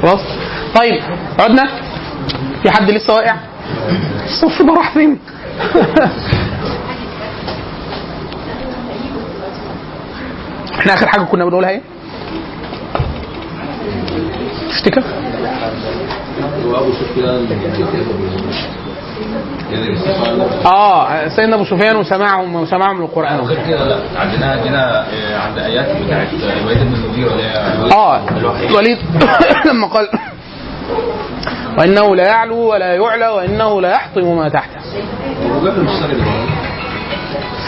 خلاص؟ طيب عدنا. في حد لسه واقع؟ الصف ده راح فين إحنا آخر حاجة كنا بنقولها
إيه؟ سفيان
آه سيدنا أبو سفيان وسماعهم وسماعهم للقران
غير كده لا. عندنا عندنا آه، عند آيات بتاعت الوليد بن المغيره اللي هي
آه الوليد لما قال وإنه لا يعلو ولا يعلى وإنه لا يحطم ما تحته.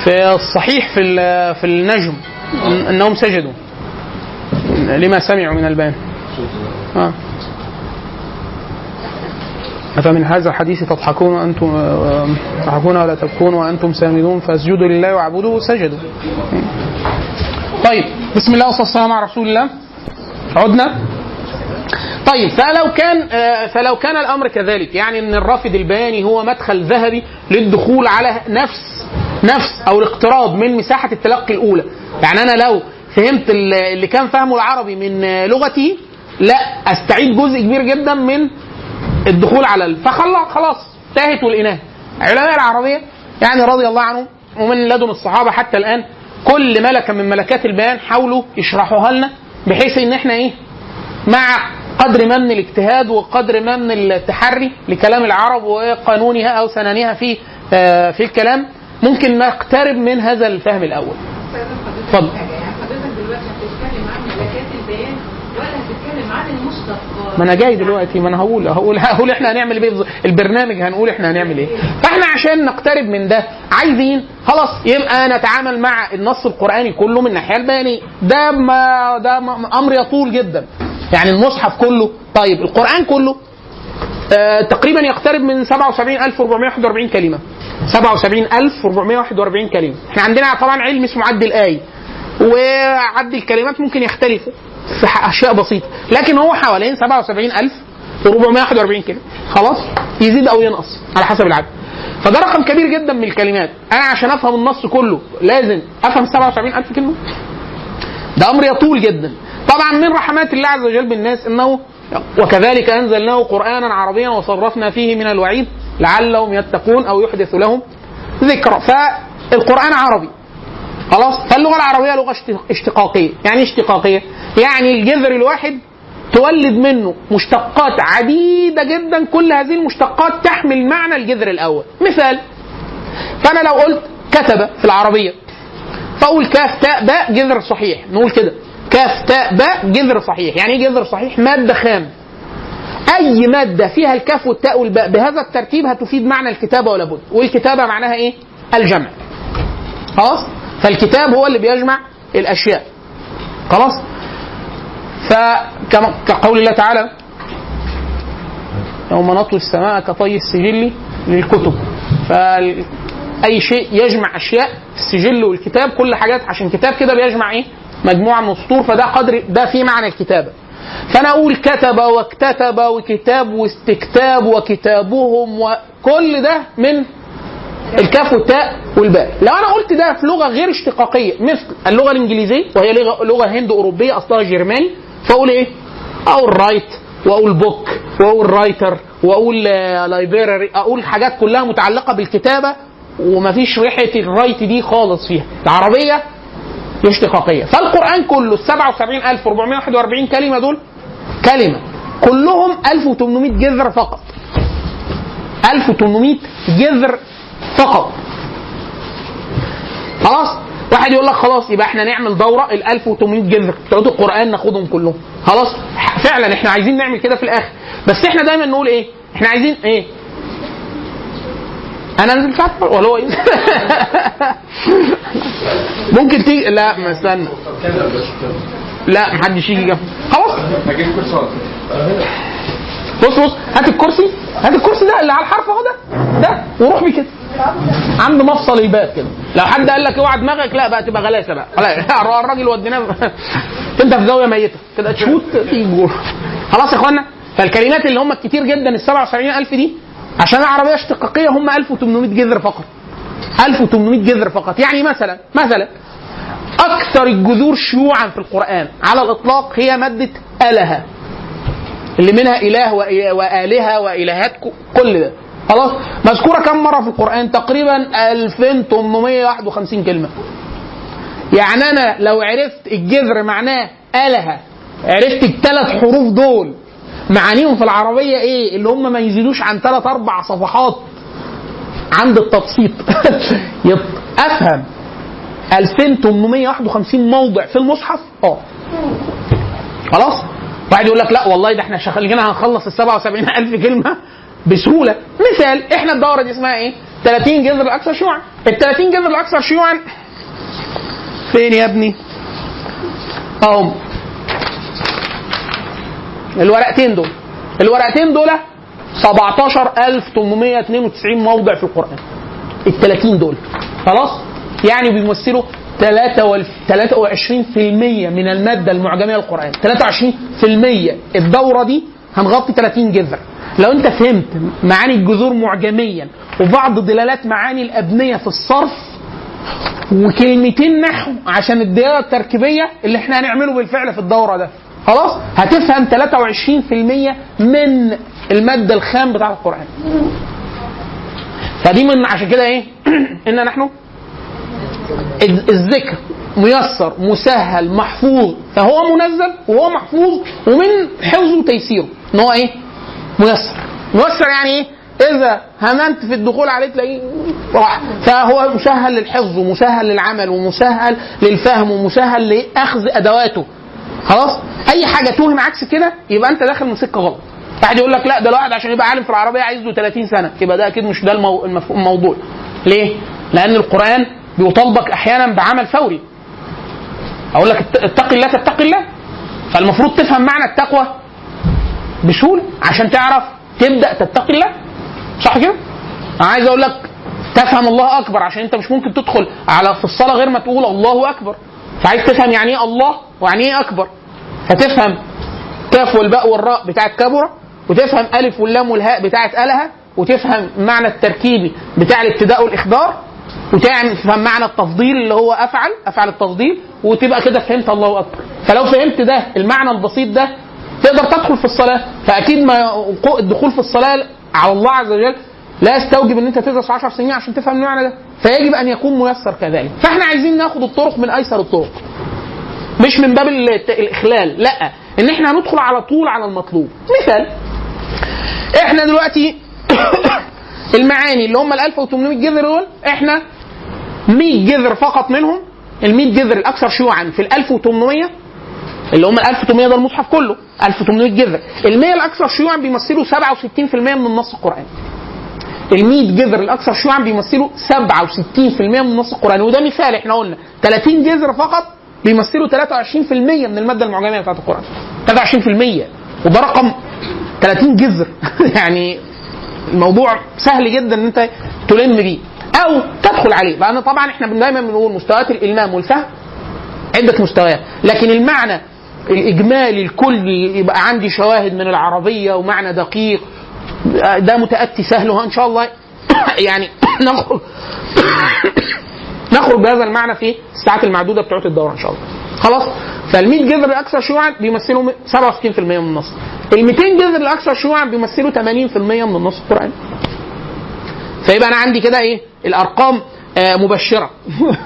في الصحيح في في النجم انهم سجدوا. لما سمعوا من البيان. آه. أفمن هذا الحديث تضحكون وأنتم آه، تضحكون ولا تبكون وأنتم سامدون فاسجدوا لله واعبدوا سجدوا طيب بسم الله والصلاة والسلام على رسول الله. عدنا. طيب فلو كان آه، فلو كان الأمر كذلك يعني إن الرافد البياني هو مدخل ذهبي للدخول على نفس نفس أو الاقتراب من مساحة التلقي الأولى. يعني أنا لو فهمت ال- اللي كان فهمه العربي من لغتي لا أستعيد جزء كبير جدا من الدخول على فخلاص خلاص تاهت والاناه علماء العربية يعني رضي الله عنهم ومن لدن الصحابة حتى الآن كل ملكة من ملكات البيان حاولوا يشرحوها لنا بحيث إن إحنا إيه مع قدر ما من الاجتهاد وقدر ما من التحري لكلام العرب وقانونها أو سننها في آه، في الكلام ممكن نقترب من هذا الفهم الأول. اتفضل. ما أنا جاي دلوقتي ما أنا هقول هقول هقول إحنا هنعمل إيه. البرنامج هنقول إحنا هنعمل إيه فإحنا عشان نقترب من ده عايزين خلاص يبقى نتعامل مع النص القرآني كله من الناحية البيانية ده ما ده أمر يطول جدا يعني المصحف كله طيب القرآن كله آه تقريبا يقترب من 77441 كلمة. 77441 كلمة. إحنا عندنا طبعا علم اسمه عد الايه وعد الكلمات ممكن يختلفوا في أشياء بسيطة لكن هو حوالين 77441 كلمة. خلاص؟ يزيد أو ينقص على حسب العدد. فده رقم كبير جدا من الكلمات. أنا عشان أفهم النص كله لازم أفهم 77000 كلمة؟ ده أمر يطول جدا. طبعا من رحمات الله عز وجل بالناس إنه وكذلك أنزلناه قرانا عربيا وصرفنا فيه من الوعيد لعلهم يتقون أو يحدث لهم ذكرى فالقرآن عربي. خلاص؟ فاللغة العربية لغة اشت- اشتقاقية. يعني إيه اشتقاقية؟ يعني الجذر الواحد تولد منه مشتقات عديدة جدا. كل هذه المشتقات تحمل معنى الجذر الأول. مثال فأنا لو قلت كتب في العربية فأقول كاف تاء باء جذر صحيح. نقول كده. كاف تاء باء جذر صحيح. يعني إيه جذر صحيح؟ مادة خام. أي مادة فيها الكاف والتاء والباء بهذا الترتيب هتفيد معنى الكتابة ولا بد؟ والكتابة معناها إيه؟ الجمع. خلاص؟ فالكتاب هو اللي بيجمع الأشياء. خلاص؟ فكما كقول الله تعالى يوم نطوي السماء كطي السجل للكتب. فأي شيء يجمع أشياء السجل والكتاب كل حاجات عشان كتاب كده بيجمع إيه؟ مجموعة من السطور فده قدر ده في معنى الكتابة. فأنا أقول كتب واكتتب وكتاب واستكتاب وكتابهم وكل ده من الكاف والتاء والباء. لو أنا قلت ده في لغة غير اشتقاقية مثل اللغة الإنجليزية وهي لغة لغة هند أوروبية أصلها جرماني فأقول إيه؟ أقول write وأقول book وأقول writer وأقول library أقول حاجات كلها متعلقة بالكتابة ومفيش ريحة ال write دي خالص فيها. العربية اشتقاقيه فالقرآن كله ال 77441 كلمة دول كلمة. كلهم 1800 جذر فقط. 1800 جذر فقط. خلاص؟ واحد يقول لك خلاص يبقى إحنا نعمل دورة ال 1800 جذر. بتوع القرآن ناخدهم كلهم. خلاص؟ فعلا إحنا عايزين نعمل كده في الآخر. بس إحنا دايما نقول إيه؟ إحنا عايزين إيه؟ أنا نزلت فاتحه ولا هو ممكن تيجي لا ما استنى. لا محدش يجي جنب. خلاص. بص بص هات الكرسي. هات الكرسي ده اللي على الحرف اهو ده. ده وروح بيه كده. عند مفصل الباب كده. لو حد قال لك اوعى دماغك لا بقى تبقى غلاسة بقى. الراجل وديناه. انت في زاوية ميتة. كده تشوت تيجي خلاص يا اخوانا. فالكلمات اللي هم الكتير جدا ال 77000 دي عشان العربية اشتقاقيه هم 1800 جذر فقط. 1800 جذر فقط. يعني مثلا مثلا أكثر الجذور شيوعا في القرآن على الإطلاق هي مادة آلهة. اللي منها إله وآلهة وإلهات كل ده. خلاص؟ مذكورة كم مرة في القرآن؟ تقريبا 2851 كلمة. يعني أنا لو عرفت الجذر معناه آلهة عرفت الثلاث حروف دول معانيهم في العربية إيه؟ اللي هم ما يزيدوش عن ثلاث أربع صفحات عند التبسيط. يط- أفهم. 2851 موضع في المصحف؟ آه. خلاص؟ واحد يقول لك لا والله ده إحنا شغالين هنخلص ال 77000 كلمة بسهولة. مثال إحنا الدورة دي اسمها إيه؟ 30 جذر الاكثر شيوعا. ال 30 جذر الاكثر شيوعا. فين يا ابني؟ اهم الورقتين دول. الورقتين دول 17892 موضع في القرآن. ال 30 دول. خلاص؟ يعني بيمثلوا 23% من المادة المعجمية للقرآن. 23% الدورة دي هنغطي 30 جذر. لو انت فهمت معاني الجذور معجميا وبعض دلالات معاني الأبنية في الصرف وكلمتين نحو عشان الدلاله التركيبية اللي إحنا هنعمله بالفعل في الدورة ده. خلاص؟ هتفهم 23% من المادة الخام بتاع القرآن. فدي من عشان كده إيه؟ إن نحن الذ- الذكر ميسر مسهل محفوظ. فهو منزل وهو محفوظ ومن حفظه وتيسيره. إن هو إيه؟ ميسر. ميسر يعني إيه؟ إذا همنت في الدخول عليه تلاقيه راح. فهو مسهل للحفظ ومسهل للعمل ومسهل للفهم ومسهل لأخذ أدواته. خلاص؟ أي حاجة توهم عكس كده يبقى أنت داخل من سكة غلط. واحد يقول لك لا ده الواحد عشان يبقى عالم في العربية عايز له 30 سنة. يبقى ده أكيد مش ده المو... الموضوع. ليه؟ لأن القرآن بيطالبك أحيانا بعمل فوري. أقول لك ات- اتق الله تتقي الله. فالمفروض تفهم معنى التقوى بسهولة عشان تعرف تبدأ تتقي الله. صح كده؟ أنا عايز أقول لك تفهم الله أكبر عشان أنت مش ممكن تدخل على في الصلاة غير ما تقول الله أكبر. فعايز تفهم يعني إيه الله ويعني إيه أكبر. فتفهم كاف والباء والراء بتاعت كبره وتفهم ألف واللام والهاء بتاعت ألها وتفهم معنى التركيبي بتاع الابتداء والإخبار وتفهم معنى التفضيل اللي هو أفعل أفعل التفضيل وتبقى كده فهمت الله أكبر. فلو فهمت ده المعنى البسيط ده تقدر تدخل في الصلاة. فأكيد ما الدخول في الصلاة على الله عز وجل لا يستوجب إن أنت تدرس 10 سنين عشان تفهم المعنى ده. فيجب أن يكون ميسر كذلك. فإحنا عايزين ناخد الطرق من أيسر الطرق. مش من باب الإخلال لأ. إن إحنا هندخل على طول على المطلوب. مثال إحنا دلوقتي المعاني اللي هم ال 1800 جذر دول إحنا 100 جذر فقط منهم ال 100 جذر الأكثر شيوعا في ال 1800 اللي هم ال 1800 ده المصحف كله 1800 جذر. ال 100 الأكثر شيوعا بيمثلوا 67% من النص القراني ال 100 جذر الاكثر شيوعا بيمثلوا 67% من النص القرآني. وده مثال إحنا قلنا 30 جذر فقط بيمثلوا 23% من المادة المعجميه بتاعت القرآن. 23% وده رقم 30 جذر. يعني الموضوع سهل جدا إن أنت تلم بيه. أو تدخل عليه. لأن طبعا إحنا دايما بنقول مستويات الإلمام والفهم عدة مستويات. لكن المعنى الإجمالي الكلي يبقى عندي شواهد من العربية ومعنى دقيق ده متأتي سهله إن شاء الله. يعني نخرج نخرج بهذا المعنى في الساعات المعدودة بتوعت الدورة إن شاء الله. خلاص؟ فال 100 جذر الاكثر شيوعا بيمثلوا 67% من النص. ال 200 جذر الاكثر شيوعا بيمثلوا 80% من النص القراني فيبقى أنا عندي كده إيه؟ الأرقام آه مبشرة.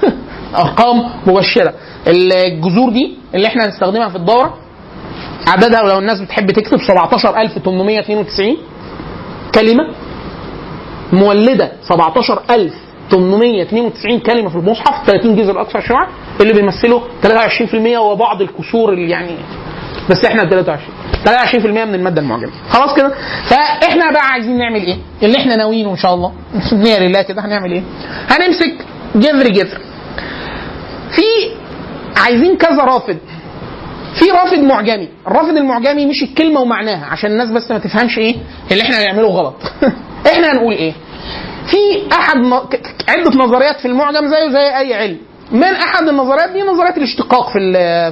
أرقام مبشرة. الجذور دي اللي إحنا هنستخدمها في الدورة عددها لو الناس بتحب تكتب 17892 كلمة مولدة 17892 كلمة في المصحف 30 جزء الاكثر شيوعا اللي بيمثلوا 23% وبعض الكسور اللي يعني بس إحنا 23 23% من المادة المعجمة. خلاص كده؟ فإحنا بقى عايزين نعمل إيه؟ اللي إحنا ناويينه إن شاء الله. نية لله كده هنعمل إيه؟ هنمسك جذر جذر. في عايزين كذا رافد. في رافد معجمي. الرافد المعجمي مش الكلمة ومعناها. عشان الناس بس ما تفهمش إيه اللي إحنا هنعمله غلط. إحنا هنقول إيه؟ في أحد عدة نظريات في المعجم زيه زي أي علم. من أحد النظريات دي؟ نظرية الاشتقاق في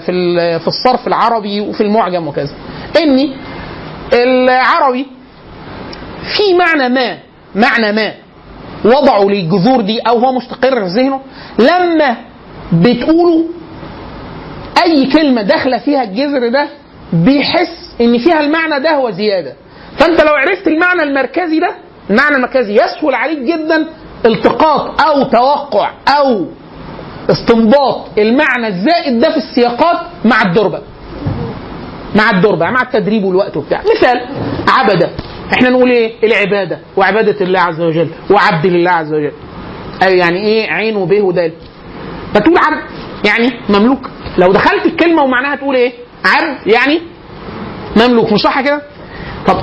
في في الصرف العربي وفي المعجم وكذا. ان العربي في معنى ما معنى ما وضعوا للجذور دي أو هو مستقر في ذهنه لما بتقولوا أي كلمة داخلة فيها الجذر ده بيحس إن فيها المعنى ده وزياده فأنت لو عرفت المعنى المركزي ده المعنى المركزي يسهل عليك جدا التقاط أو توقع أو استنباط المعنى الزائد ده في السياقات مع الدربة. مع الدربة مع التدريب والوقت وبتاع. مثال عبدة. إحنا نقول إيه؟ العبادة وعبادة الله عز وجل وعبد لله عز وجل. يعني إيه؟ عين وبه ودال فتقول عبد يعني مملوك. لو دخلت الكلمة ومعناها تقول إيه؟ عبد يعني مملوك مش صح كده؟ طب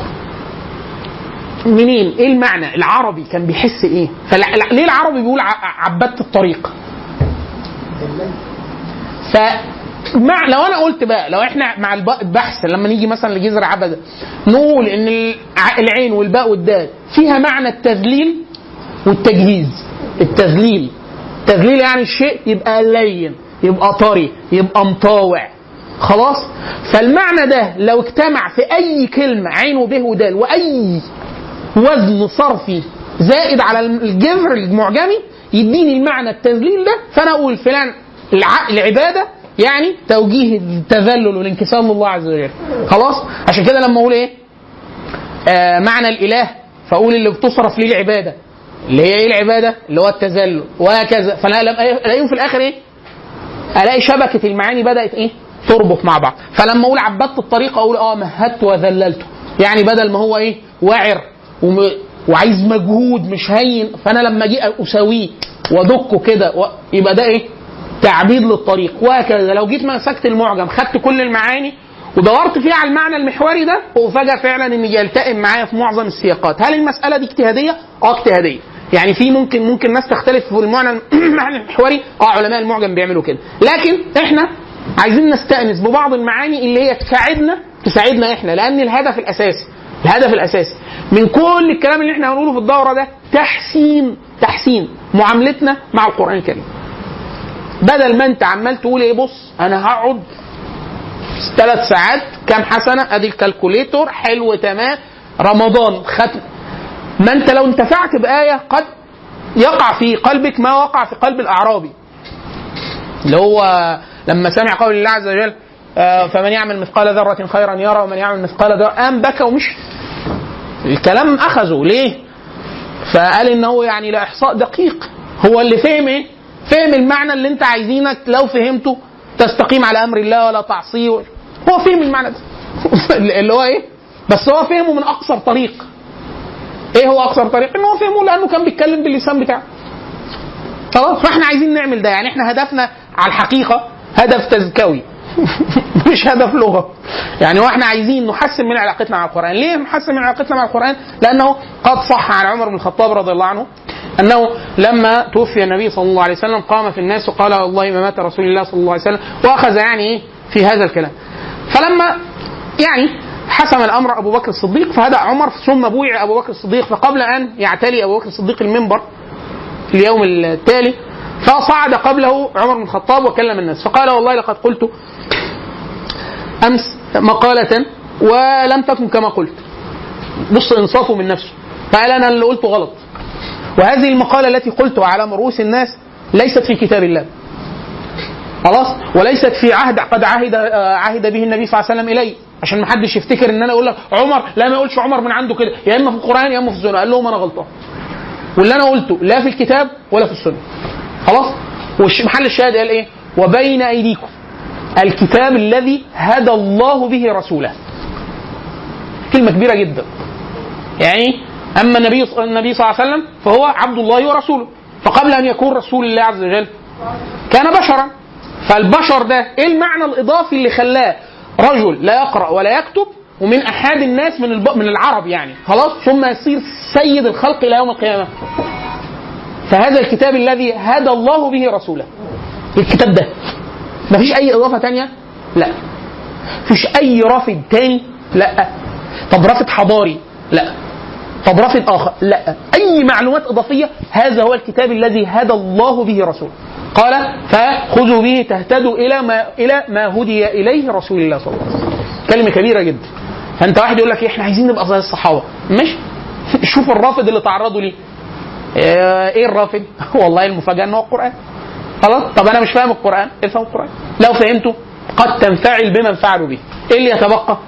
منين؟ إيه المعنى؟ العربي كان بيحس إيه؟ فليه العربي بيقول عبدت الطريق؟ ف مع لو أنا قلت بقى لو إحنا مع الب- البحث لما نيجي مثلا لجذر عبده نقول إن الع- العين والباء والدال فيها معنى التذليل والتجهيز. التذليل. التذليل يعني الشيء يبقى لين. يبقى طري يبقى مطاوع. خلاص؟ فالمعنى ده لو اجتمع في أي كلمة عين وبه ودال وأي وزن صرفي زائد على الجذر المعجمي يديني المعنى التذليل ده فأنا أقول فلان الع- العبادة يعني توجيه التذلل والانكسار لله عز وجل. خلاص؟ عشان كده لما أقول إيه؟ آه معنى الإله فأقول اللي بتصرف ليه العباده اللي هي إيه العبادة؟ اللي هو التذلل. وهكذا. فأنا لما ألاقيهم في الآخر إيه؟ ألاقي شبكة المعاني بدأت إيه؟ تربط مع بعض. فلما أقول عبدت الطريق أقول آه مهدت وذللته. يعني بدل ما هو إيه؟ واعر وم... وعايز مجهود مش هين فأنا لما أجي أساويه وادكه كده و... يبقى ده إيه؟ تعبيد للطريق. وهكذا. لو جيت مسكت المعجم خدت كل المعاني ودورت فيها على المعنى المحوري ده وفجأة فعلا ان يلتئم معايا في معظم السياقات. هل المسألة دي اجتهادية؟ آه اجتهادية. يعني في ممكن ممكن ناس تختلف في المعنى المعنى المحوري آه علماء المعجم بيعملوا كده. لكن إحنا عايزين نستأنس ببعض المعاني اللي هي تساعدنا تساعدنا إحنا لأن الهدف الاساسي الهدف الاساسي من كل الكلام اللي إحنا هنقوله في الدورة ده تحسين تحسين معاملتنا مع القرآن الكريم. بدل ما أنت عمال تقول إيه بص أنا هقعد ثلاث ساعات كام حسنة أدي الكالكوليتور حلو تمام. رمضان ختم. ما انت لو انتفعت بآية قد يقع في قلبك ما وقع في قلب الأعرابي. اللي هو لما سمع قول الله عز وجل آه، فمن يعمل مثقال ذرة خيرا يرى ومن يعمل مثقال ذرة قام بكى ومشي. الكلام أخذه. ليه؟ فقال إن هو يعني لا إحصاء دقيق. هو اللي فهم إيه؟ فهم المعنى اللي أنت عايزينك لو فهمته تستقيم على أمر الله ولا تعصيه. هو فهم المعنى ده. اللي هو إيه؟ بس هو فهمه من أقصر طريق. إيه هو اقصر طريق؟ ان هو فهمه لأنه كان بيتكلم باللسان بتاعه. خلاص فإحنا عايزين نعمل ده. يعني إحنا هدفنا على الحقيقة هدف تزكوي. مش هدف لغة. يعني وإحنا عايزين نحسن من علاقتنا مع القرآن. ليه نحسن من علاقتنا مع القرآن؟ لأنه قد صح عن عمر بن الخطاب رضي الله عنه أنه لما توفي النبي صلى الله عليه وسلم قام في الناس وقال والله ما مات رسول الله صلى الله عليه وسلم وأخذ يعني إيه في هذا الكلام. فلما يعني حسم الأمر أبو بكر الصديق فهدأ عمر ثم بويع أبو بكر الصديق فقبل أن يعتلي أبو بكر الصديق المنبر اليوم التالي فصعد قبله عمر بن الخطاب وكلم الناس فقال والله لقد قلت أمس مقالة ولم تكن كما قلت. بص انصافه من نفسه فقال أنا اللي قلته غلط. وهذه المقالة التي قلتها على رؤوس الناس ليست في كتاب الله. خلاص؟ وليست في عهد قد عهد آه، عهد به النبي صلى الله عليه وسلم إلي. عشان ما حدش يفتكر إن أنا أقول لك عمر لا ما يقولش عمر من عنده كده. يا إما في القرآن يا إما في السنة. قال لهم أنا غلطان. واللي أنا قلته لا في الكتاب ولا في السنة. خلاص؟ ومحل الشاهد قال إيه؟ وبين أيديكم. الكتاب الذي هدى الله به رسوله. كلمة كبيرة جدا. يعني أما النبي النبي صلى الله عليه وسلم فهو عبد الله ورسوله. فقبل أن يكون رسول الله عز وجل كان بشرا. فالبشر ده إيه المعنى الإضافي اللي خلاه رجل لا يقرأ ولا يكتب ومن أحد الناس من الب... من العرب يعني؟ خلاص ثم يصير سيد الخلق إلى يوم القيامة. فهذا الكتاب الذي هدى الله به رسوله. الكتاب ده. مفيش أي إضافة تانية؟ لا. مفيش أي رافد تاني؟ لا. طب رافد حضاري؟ لا. طب رافد آخر؟ لا. أي معلومات إضافية؟ هذا هو الكتاب الذي هدى الله به رسوله. قال فخذوا به تهتدوا إلى ما إلى ما هدي إليه رسول الله صلى الله عليه وسلم. كلمة كبيرة جدا. فأنت واحد يقول لك إيه، إحنا عايزين نبقى زي الصحابة. ماشي. شوف الرافض اللي تعرضوا ليه. إيه الرافض؟ والله المفاجأة ان هو القرآن. خلاص؟ طب أنا مش فاهم القرآن. افهم القرآن. لو فهمته قد تنفعل بمن فعلوا به. إيه اللي يتبقى؟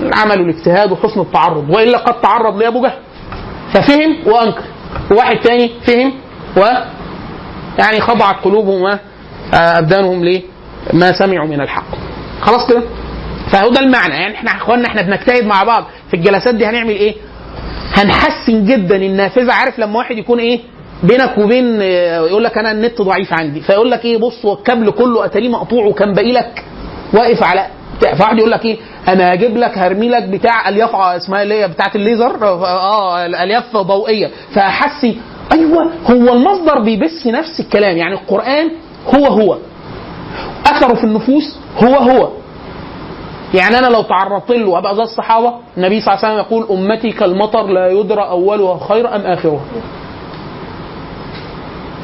العمل والاجتهاد وحسن التعرض. وإلا قد تعرض لأبو جهل. ففهم وأنكر. وواحد تاني فهم و يعني خضعت قلوبهم وابدانهم لما سمعوا من الحق. خلاص كده؟ فهو ده المعنى. يعني إحنا إخواننا إحنا بنجتهد مع بعض. في الجلسات دي هنعمل إيه؟ هنحسن جدا النافذه عارف لما واحد يكون إيه؟ بينك وبين آه، يقول لك أنا النت ضعيف عندي. فيقول لك إيه؟ بص هو الكابل كله أتاريه مقطوع وكان باقي لك واقف على. فواحد يقول لك إيه؟ أنا هجيب لك هرمي لك بتاع ألياف ع- اسمها اللي هي بتاعة الليزر آه ألياف ضوئية. فاحسي أيوه هو المصدر بيبث نفس الكلام. يعني القرآن هو هو. أثره في النفوس هو هو. يعني أنا لو تعرضت له ابقى زي الصحابة النبي صلى الله عليه وسلم يقول أمتي كالمطر لا يدرى أولها خير أم آخرها.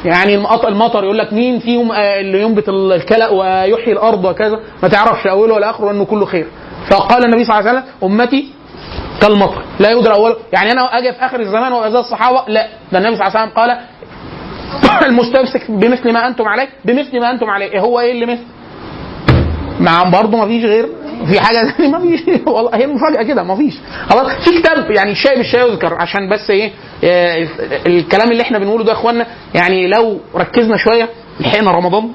يعني المط- المطر يقول لك مين فيهم آه، اللي ينبت الكلأ ويحيي الأرض وكذا؟ ما تعرفش أوله ولا آخره انه كله خير. فقال النبي صلى الله عليه وسلم أمتي كالمطر. لا يدرى اوله يعني أنا أجي في آخر الزمان وابقى زي الصحابة لا. ده النبي صلى الله عليه وسلم قال المستمسك بمثل ما أنتم عليه بمثل ما أنتم عليه. إيه هو إيه اللي مثل؟ مع برضه ما فيش غير في حاجة ثانية ما فيش. والله هي المفاجأة كده ما فيش. خلاص في كتاب يعني الشاي بالشاي يذكر عشان بس إيه آه، الكلام اللي إحنا بنقوله ده يا اخوانا يعني لو ركزنا شوية لحقنا رمضان.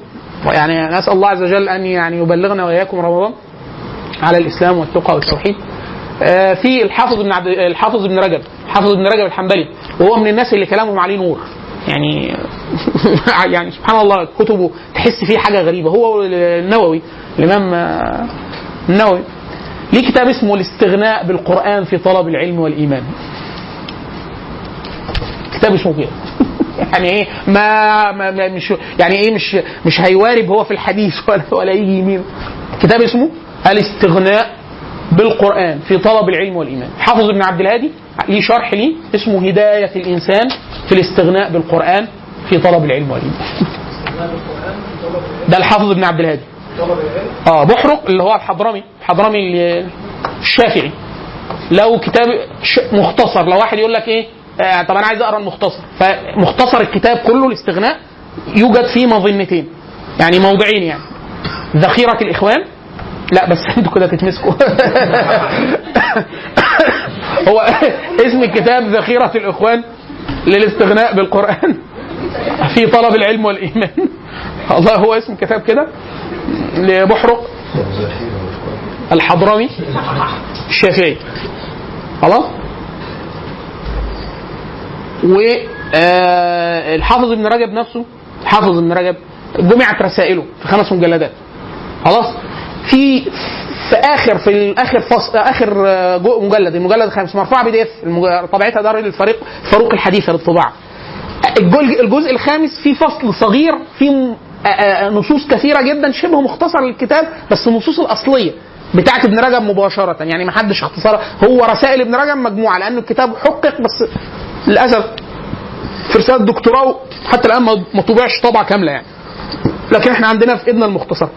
يعني نسأل الله عز وجل أن يعني يبلغنا وإياكم رمضان على الإسلام والتقى والتوحيد. في الحافظ ابن عبد الحافظ ابن رجب الحافظ ابن رجب الحنبلي وهو من الناس اللي كلامهم عليه نور. يعني يعني سبحان الله كتبه تحس فيه حاجة غريبة. هو النووي الإمام آه، النووي ليه كتاب اسمه الاستغناء بالقرآن في طلب العلم والإيمان. كتاب اسمه كده. يعني إيه؟ ما, ما, ما مش يعني إيه؟ مش مش هيوارب هو في الحديث ولا ولا يجي يمين كتاب اسمه الاستغناء بالقرآن في طلب العلم والإيمان. حافظ ابن عبد الهادي ليه شرح ليه اسمه هداية الإنسان في الاستغناء بالقرآن في طلب العلم والإيمان. ده الحافظ ابن عبد الهادي. آه بحرق اللي هو الحضرمي الحضرمي الشافعي. لو كتاب مختصر لو واحد يقول لك إيه آه طب أنا عايز أقرأ المختصر. فمختصر الكتاب كله الاستغناء يوجد فيه مظنتين يعني موضعين يعني. ذخيرة الإخوان لا بس أنتوا كده تتمسكوا هو اسم الكتاب ذخيرة الإخوان للاستغناء بالقرآن. في طلب العلم والإيمان. الله هو اسم الكتاب كده لبحرق الحضرمي الشافعي. خلاص؟ والحافظ ابن رجب نفسه حافظ ابن رجب جمعت رسائله في خمس مجلدات. خلاص؟ في في آخر في آخر فصل آخر جو- مجلد. المجلد الخامس مرفوع بي دي إف. طبيعتها دار الفريق فاروق الحديثه للطباعه الجزء, الخامس فيه فصل صغير فيه م- آ- آ- نصوص كثيرة جدا شبه مختصر للكتاب بس النصوص الأصلية بتاعت ابن رجب مباشرة. يعني ما حدش اختصرها هو رسائل ابن رجب مجموعة لأنه الكتاب حقق بس للأسف في رساله دكتوراه حتى الآن ما طبعش طبعة كاملة يعني. لكن إحنا عندنا في إيدنا المختصر.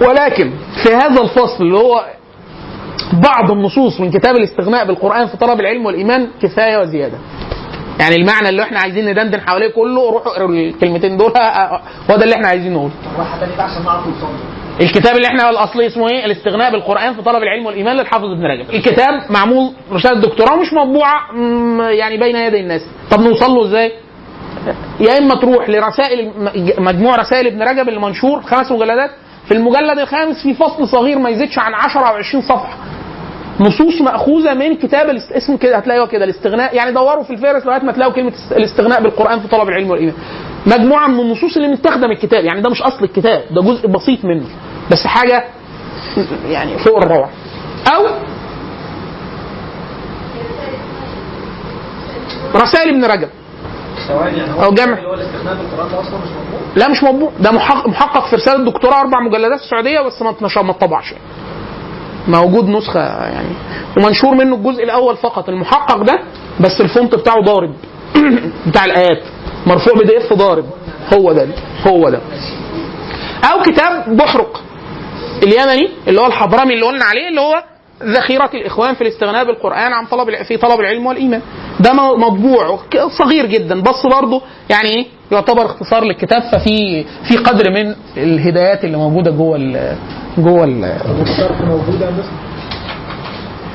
ولكن في هذا الفصل اللي هو بعض النصوص من كتاب الاستغناء بالقرآن في طلب العلم والإيمان كفاية وزيادة يعني المعنى اللي إحنا عايزين ندندن حواليه كله روحوا اقروا الكلمتين دول هو ده اللي إحنا عايزين نقوله الكتاب اللي إحنا الأصلي اسمه إيه؟ الاستغناء بالقرآن في طلب العلم والإيمان للحافظ ابن رجب. الكتاب معمول رساله دكتوراه مش مطبوعة يعني بين يدي الناس. طب نوصل له إزاي؟ يا إما تروح لرسائل مجموع رسائل ابن رجب اللي منشور خمس مجلدات في المجلد الخامس في فصل صغير ما يزيدش عن 10 أو 20 صفحة. نصوص مأخوذة من كتاب الاست- اسمه كده هتلاقيه كده الاستغناء يعني دوروا في الفهرس لغاية ما تلاقوا كلمة است- الاستغناء بالقرآن في طلب العلم والإيمان. مجموعة من النصوص اللي متاخده من الكتاب يعني ده مش أصل الكتاب ده جزء بسيط منه بس حاجة يعني فوق الروعة. أو رسائل ابن رجب.
ثواني يعني هو بالقران ده أصلا مش مضمون
لا مش مطبوع ده محقق, محقق في رسالة دكتوراه أربع مجلدات في السعودية بس ما اتنشر ما اتطبعش. موجود نسخة يعني. ومنشور منه الجزء الأول فقط المحقق ده بس ال font بتاعه ضارب. بتاع الآيات. مرفوع PDF ضارب. هو ده هو ده. أو كتاب بحرق اليمني اللي هو الحضرمي اللي قلنا عليه اللي هو ذخيرة الإخوان في الاستغناء بالقرآن عن طلب في طلب العلم والإيمان. ده مطبوع صغير جدا. بس برضه يعني إيه؟ يعتبر اختصار للكتاب ففي في قدر من الهدايات اللي موجودة جوه ال جوه ال
الشرح موجود يا هندسه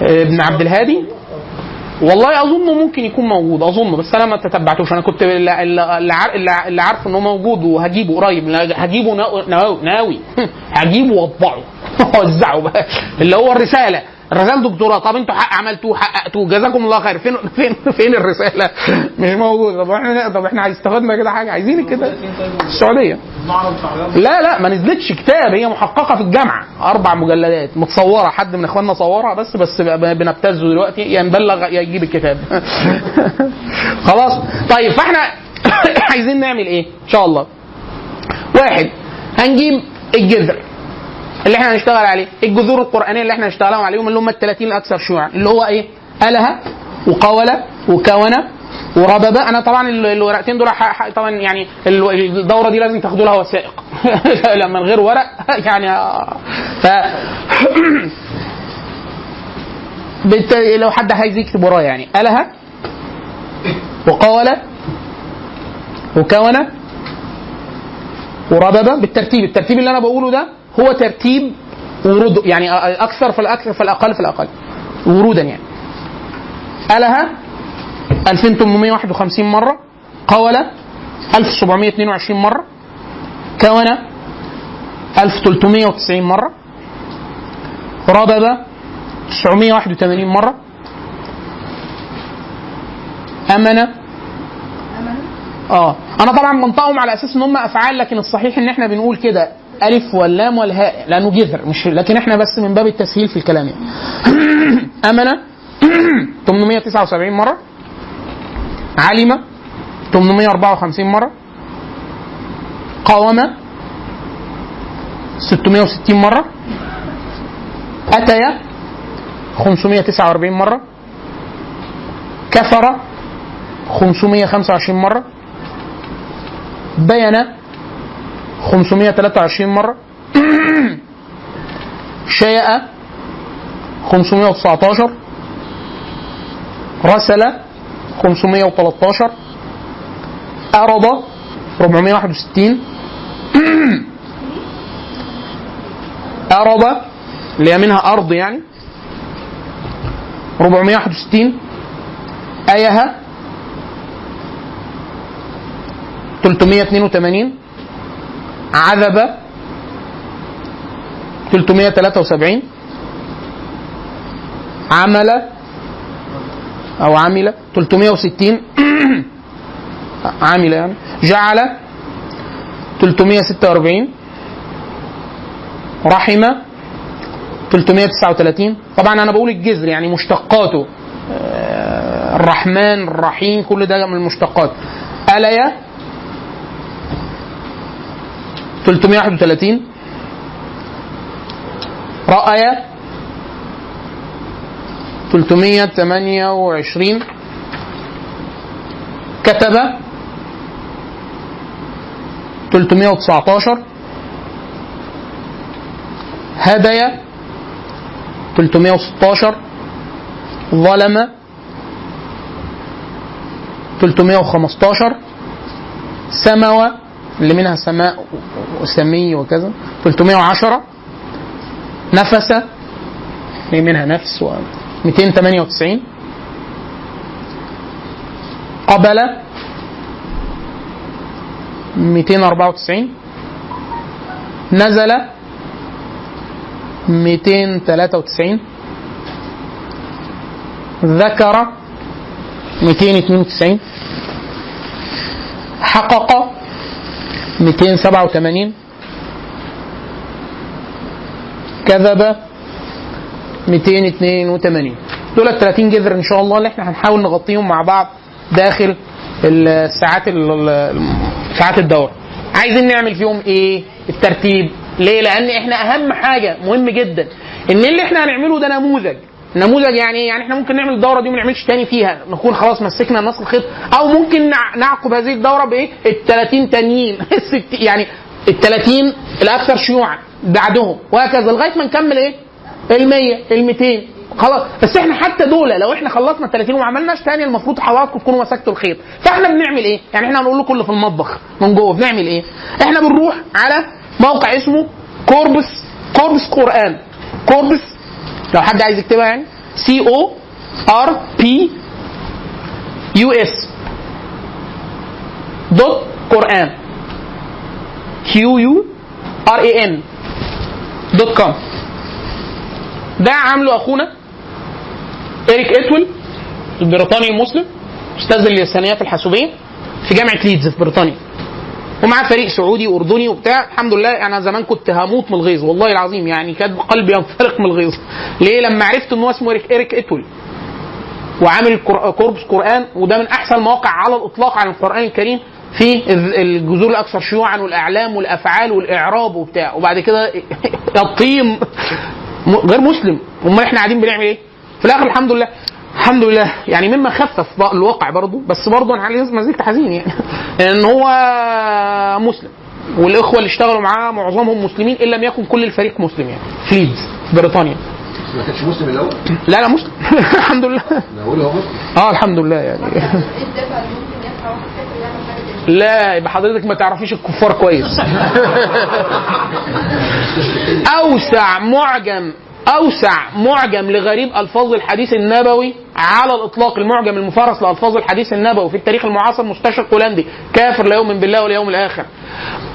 ابن عبد الهادي؟ والله أظن ممكن يكون موجود أظن بس أنا ما تتبعتوش. أنا كنت اللي, اللي, عار- اللي اللي عارف إنه موجود وهجيبه قريب. هجيبه ناو- ناوي, ناوي. هجيبه وأطبعه. اوزعه بقى اللي هو الرسالة. رسالة دكتوراه طب أنتوا حق عملتوه حققتوه. جزاكم الله خير. فين فين فين الرسالة؟ مش موجود طب إحنا طب إحنا استفدنا كده حاجة؟ عايزين كده.
السعودية.
لا لا ما نزلتش كتاب. هي محققة في الجامعة. أربع مجلدات. متصورة. حد من إخواننا صورها بس بس بنبتزه دلوقتي. يا نبلغ يا يجيب الكتاب. خلاص. طيب فاحنا عايزين نعمل إيه؟ إن شاء الله. واحد هنجيب الجذر. اللي إحنا هنشتغل عليه. الجذور القرآنية اللي إحنا هنشتغل عليهم اللي هم ال 30 الأكثر شيوعا. اللي هو إيه؟ اله وقوله وكونه ورببه أنا طبعا ال- الورقتين دول طبعا يعني ال- الدورة دي لازم تاخدوا لها وثائق. لما من غير ورق يعني آه، ف. لو حد عايز يكتب ورايا يعني. اله وقوله وكونه ورببه بالترتيب. الترتيب اللي أنا بقوله ده هو ترتيب ورود يعني أكثر فالاكثر فالاقل فالاقل ورودا يعني. اله 2851 مرة. قوله 1722 مرة. كونه 1390 مرة. رببه 981 مرة. امنه آه. أنا طبعا بنطقهم على أساس إن هم أفعال لكن الصحيح إن إحنا بنقول كده. ألف واللام والهاء. لأنه جذر مش لكن إحنا بس من باب التسهيل في الكلام يعني. امنه 879 مرة. علم. 854 مرة. قاوم. 660 مرة. اتي 549 مرة. كفر. 525 مرة. بين 523 مرة. شيء 519 رسل. 513 أرض 461 أرض اللي هي منها أرض يعني. 461 أيها 382 عذب 373 عمل أو عمل 360 عمل يعني. جعل 346 رحم 339 طبعا أنا بقول الجذر يعني مشتقاته. آه، الرحمن الرحيم كل ده من المشتقات. أليا 331 رأي 328 كتب 319 هدايا 316 ظلم 315 سموى اللي منها سماء وسمي وكذا. 310 نفس اللي منها نفس و 298 قبل 294 نزل 293 ذكر 292 حقق 287 كذب 282 دول ال 30 جذر إن شاء الله اللي إحنا هنحاول نغطيهم مع بعض داخل الساعات ال- ساعات الدورة. عايزين نعمل فيهم إيه؟ الترتيب. ليه؟ لأن إحنا أهم حاجة مهم جدا إن اللي إحنا هنعمله ده نموذج. نموذج يعني؟ يعني إحنا ممكن نعمل الدورة دي وما نعملش تاني فيها. نكون خلاص مسكنا نسق الخيط أو ممكن نع- نعقب هذه الدورة بإيه؟ ال 30 تانيين يعني ال 30 الأكثر شيوعا بعدهم. وهكذا لغاية ما نكمل إيه؟ ال 100 ال 200 خلاص. بس إحنا حتى دول لو إحنا خلصنا ال 30 وما عملناش تاني المفروض حضراتكم تكونوا مسكتوا الخيط. فاحنا بنعمل إيه؟ يعني إحنا هنقول لكم اللي في المطبخ من جوه بنعمل إيه؟ إحنا بنروح على موقع اسمه corpus corpus قران corpus لو حد عايز يكتبها يعني. C O R P U S dot قران Q U R A N dot com ده عامله أخونا اريك اتول البريطاني المسلم أستاذ اللسانيات الحاسوبية في جامعة ليدز في بريطانيا. ومعاه فريق سعودي اردني وبتاع الحمد لله أنا زمان كنت هموت من الغيظ والله العظيم يعني كان قلبي ينفرق من الغيظ. ليه؟ لما عرفت ان هو اسمه اريك اريك اتول وعامل cor- corpus قرآن وده من أحسن المواقع على الإطلاق عن القرآن الكريم في ال- الجذور الأكثر شيوعا والإعلام والأفعال والإعراب وبتاع. وبعد كده يطلع م- غير مسلم. أمال إحنا قاعدين بنعمل إيه؟ في الآخر الحمد لله. الحمد لله. يعني مما خفف الواقع برضه بس برضه أنا ما زلت حزين يعني؟ إن هو مسلم. والإخوة اللي اشتغلوا معاه معظمهم مسلمين إن لم يكن كل الفريق مسلم يعني. في ليدز في بريطانيا.
ما كانش مسلم الأول؟
لا لا مسلم. الحمد لله.
أنا بقول هو مسلم.
آه الحمد لله يعني.
إيه الدافع اللي ممكن يدفع واحد كافر يعمل حاجة زي
لا يبقى حضرتك ما تعرفيش الكفار كويس. أوسع معجم. أوسع معجم لغريب ألفاظ الحديث النبوي على الإطلاق المعجم المفرس لألفاظ الحديث النبوي في التاريخ المعاصر مستشرق هولندي كافر لا يؤمن بالله واليوم الآخر.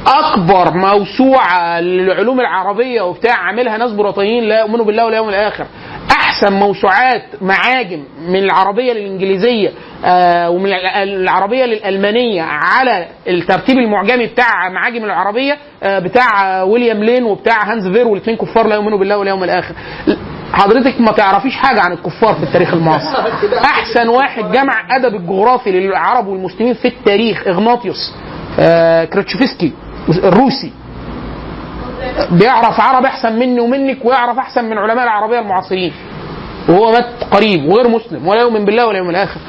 أكبر موسوعة للعلوم العربية وبتاع عاملها ناس بريطانيين لا يؤمنوا بالله واليوم الآخر. أحسن موسوعات معاجم من العربية للإنجليزية آه ومن الع- العربية للألمانية على الترتيب المعجمي بتاع معاجم العربية آه بتاع ويليام لين وبتاع هانز فير والاثنين كفار لا يؤمنوا بالله واليوم الآخر. حضرتك ما تعرفيش حاجة عن الكفار في التاريخ المعاصر أحسن واحد جمع أدب الجغرافي للعرب والمسلمين في التاريخ إغناطيوس آه كرتشوفسكي الروسي. بيعرف عرب أحسن مني ومنك ويعرف أحسن من علماء العربية المعاصرين. وهو مات قريب وغير مسلم ولا يؤمن بالله ولا يوم
الآخر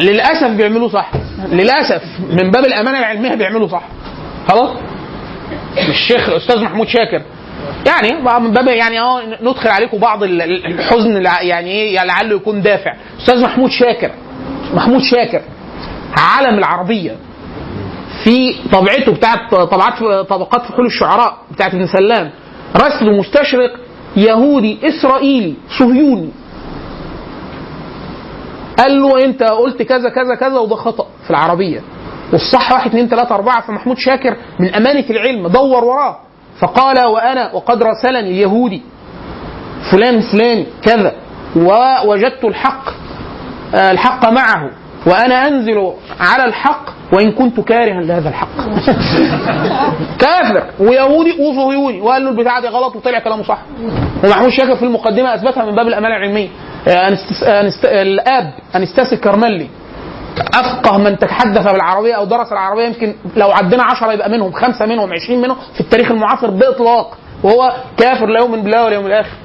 للاسف بيعملوا صح؟ للأسف من باب الأمانة العلمية بيعملوا صح. خلاص؟ الشيخ الأستاذ محمود شاكر. يعني من باب يعني آه ندخل عليكم بعض ال- ال- الحزن يعني إيه يعني لعله يكون دافع. أستاذ محمود شاكر. محمود شاكر عالم العربية. في طبعته بتاعت طبعات طبقات فحول الشعراء بتاعت ابن سلام رسل مستشرق يهودي إسرائيلي صهيوني. قال له أنت قلت كذا كذا كذا وده خطأ في العربية. والصح واحد اثنين ثلاثة أربعة فمحمود شاكر من أمانة العلم دور وراه. فقال وأنا وقد راسلني اليهودي فلان فلان كذا ووجدت الحق آه، الحق معه. وأنا أنزل على الحق وإن كنت كارها لهذا الحق. كافر ويهودي وصهيوني وقال له البتاعة دي غلط وطلع كلامه صح. ومحمود شاكر في المقدمة أثبتها من باب الأمانة العلمية. آه، أنستس... أنست... الآب أنستاس الكرملي أفقه من تحدث بالعربية أو درس العربية. يمكن لو عدينا 10 يبقى منهم. خمسة منهم 20 منهم في التاريخ المعاصر بإطلاق. وهو كافر لا يؤمن بالله واليوم الآخر